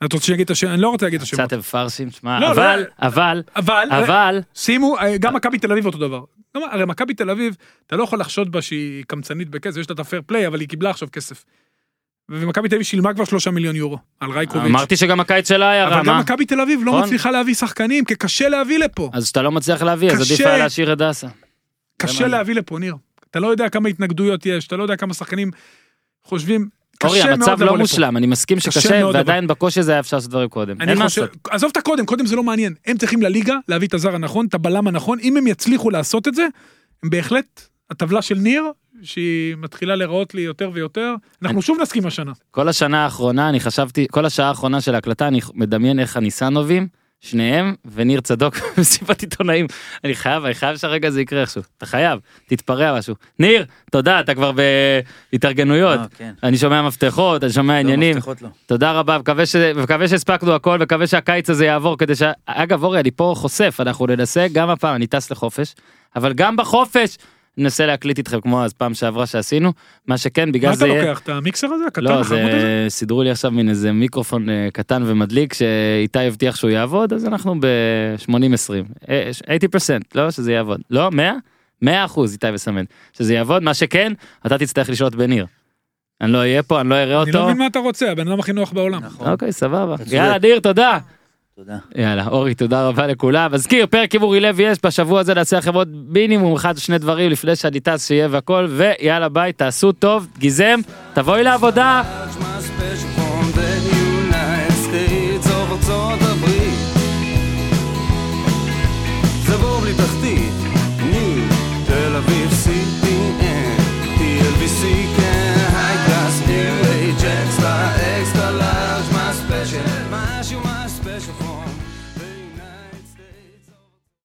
אתה רוצה שיגיד את השם? אני לא רוצה להגיד את השמות. קצת פרסים שמע לא, אבל לא. אבל אבל, אבל שימו, אה, גם מכבי תל אביב אותו דבר. לא, הרי מכבי תל אביב, אתה לא יכול לחשוד בה שהיא קמצנית בכסף, יש לה את הפייר פליי, אבל היא קיבלה עכשיו כסף. ומכבי תל אביב שילמה כבר שלושה מיליון יורו על רייקוביץ'. אמרתי שגם הקיץ שלה היה רע, אבל גם? מכבי תל אביב לא נכון. מצליחה להביא שחקנים, כי קשה להביא לפה. אז כשאתה לא מצליח להביא, אז עדיף. היה להשאיר את דסה. קשה להביא לפה, ניר. אתה לא יודע כמה התנגדויות יש, אתה לא יודע כמה שחקנים חושבים, אורי, המצב לא. מושלם, אני מסכים קשה שקשה, ועדיין בקושי הזה היה אפשר לעשות דברים קודם. אין אני מה לעשות. עזוב את הקודם, קודם זה לא מעניין. הם צריכים לליגה להביא את הזר הנכון, את הבלם הנכון. אם הם יצליחו לעשות את זה, הם בהחלט, הטבלה של ניר, שהיא מתחילה להיראות לי יותר ויותר, אנחנו שוב נסכים השנה. כל השנה האחרונה, אני חשבתי, כל השעה האחרונה של ההקלטה, אני מדמיין איך הניסנובים, שניהם, וניר צדוק במסיבת עיתונאים. אני חייב, אני חייב שהרגע הזה יקרה איכשהו. אתה חייב, תתפרע משהו. ניר, תודה, אתה כבר בהתארגנויות. אה, כן. אני שומע מפתחות, אני שומע עניינים. לא, מפתחות לא. תודה רבה, מקווה, ש... מקווה שהספקנו הכל, מקווה שהקיץ הזה יעבור כדי ש... אגב, אורי, אני פה חושף, אנחנו ננסה גם הפעם, אני טס לחופש, אבל גם בחופש ננסה להקליט איתכם כמו אז פעם שעברה שעשינו, מה שכן, בגלל מה זה... אתה יהיה- לוקח? את המיקסר הזה? הקטן, לא, החמוד הזה? זה סידרו לי עכשיו מין איזה מיקרופון אה, קטן ומדליק שאיתי הבטיח שהוא יעבוד, אז אנחנו ב-80-20. 80%, לא? שזה יעבוד. לא, 100? 100 אחוז איתי וסמן. שזה יעבוד, מה שכן, אתה תצטרך לשלוט בניר. אני לא אהיה פה, אני לא אראה אני לא אותו. מבין מה אתה רוצה, הבן אדם הכי נוח בעולם. נכון. אוקיי, סבבה. אתה. יאללה, ניר, תודה. תודה. יאללה, אורי, תודה רבה לכולם. מזכיר, פרק עם אורי לוי יש, בשבוע הזה נעשה לכם עוד מינימום אחד שני דברים לפני שאני טס שיהיה והכל, ויאללה ביי, תעשו טוב, גיזם, תבואי לעבודה.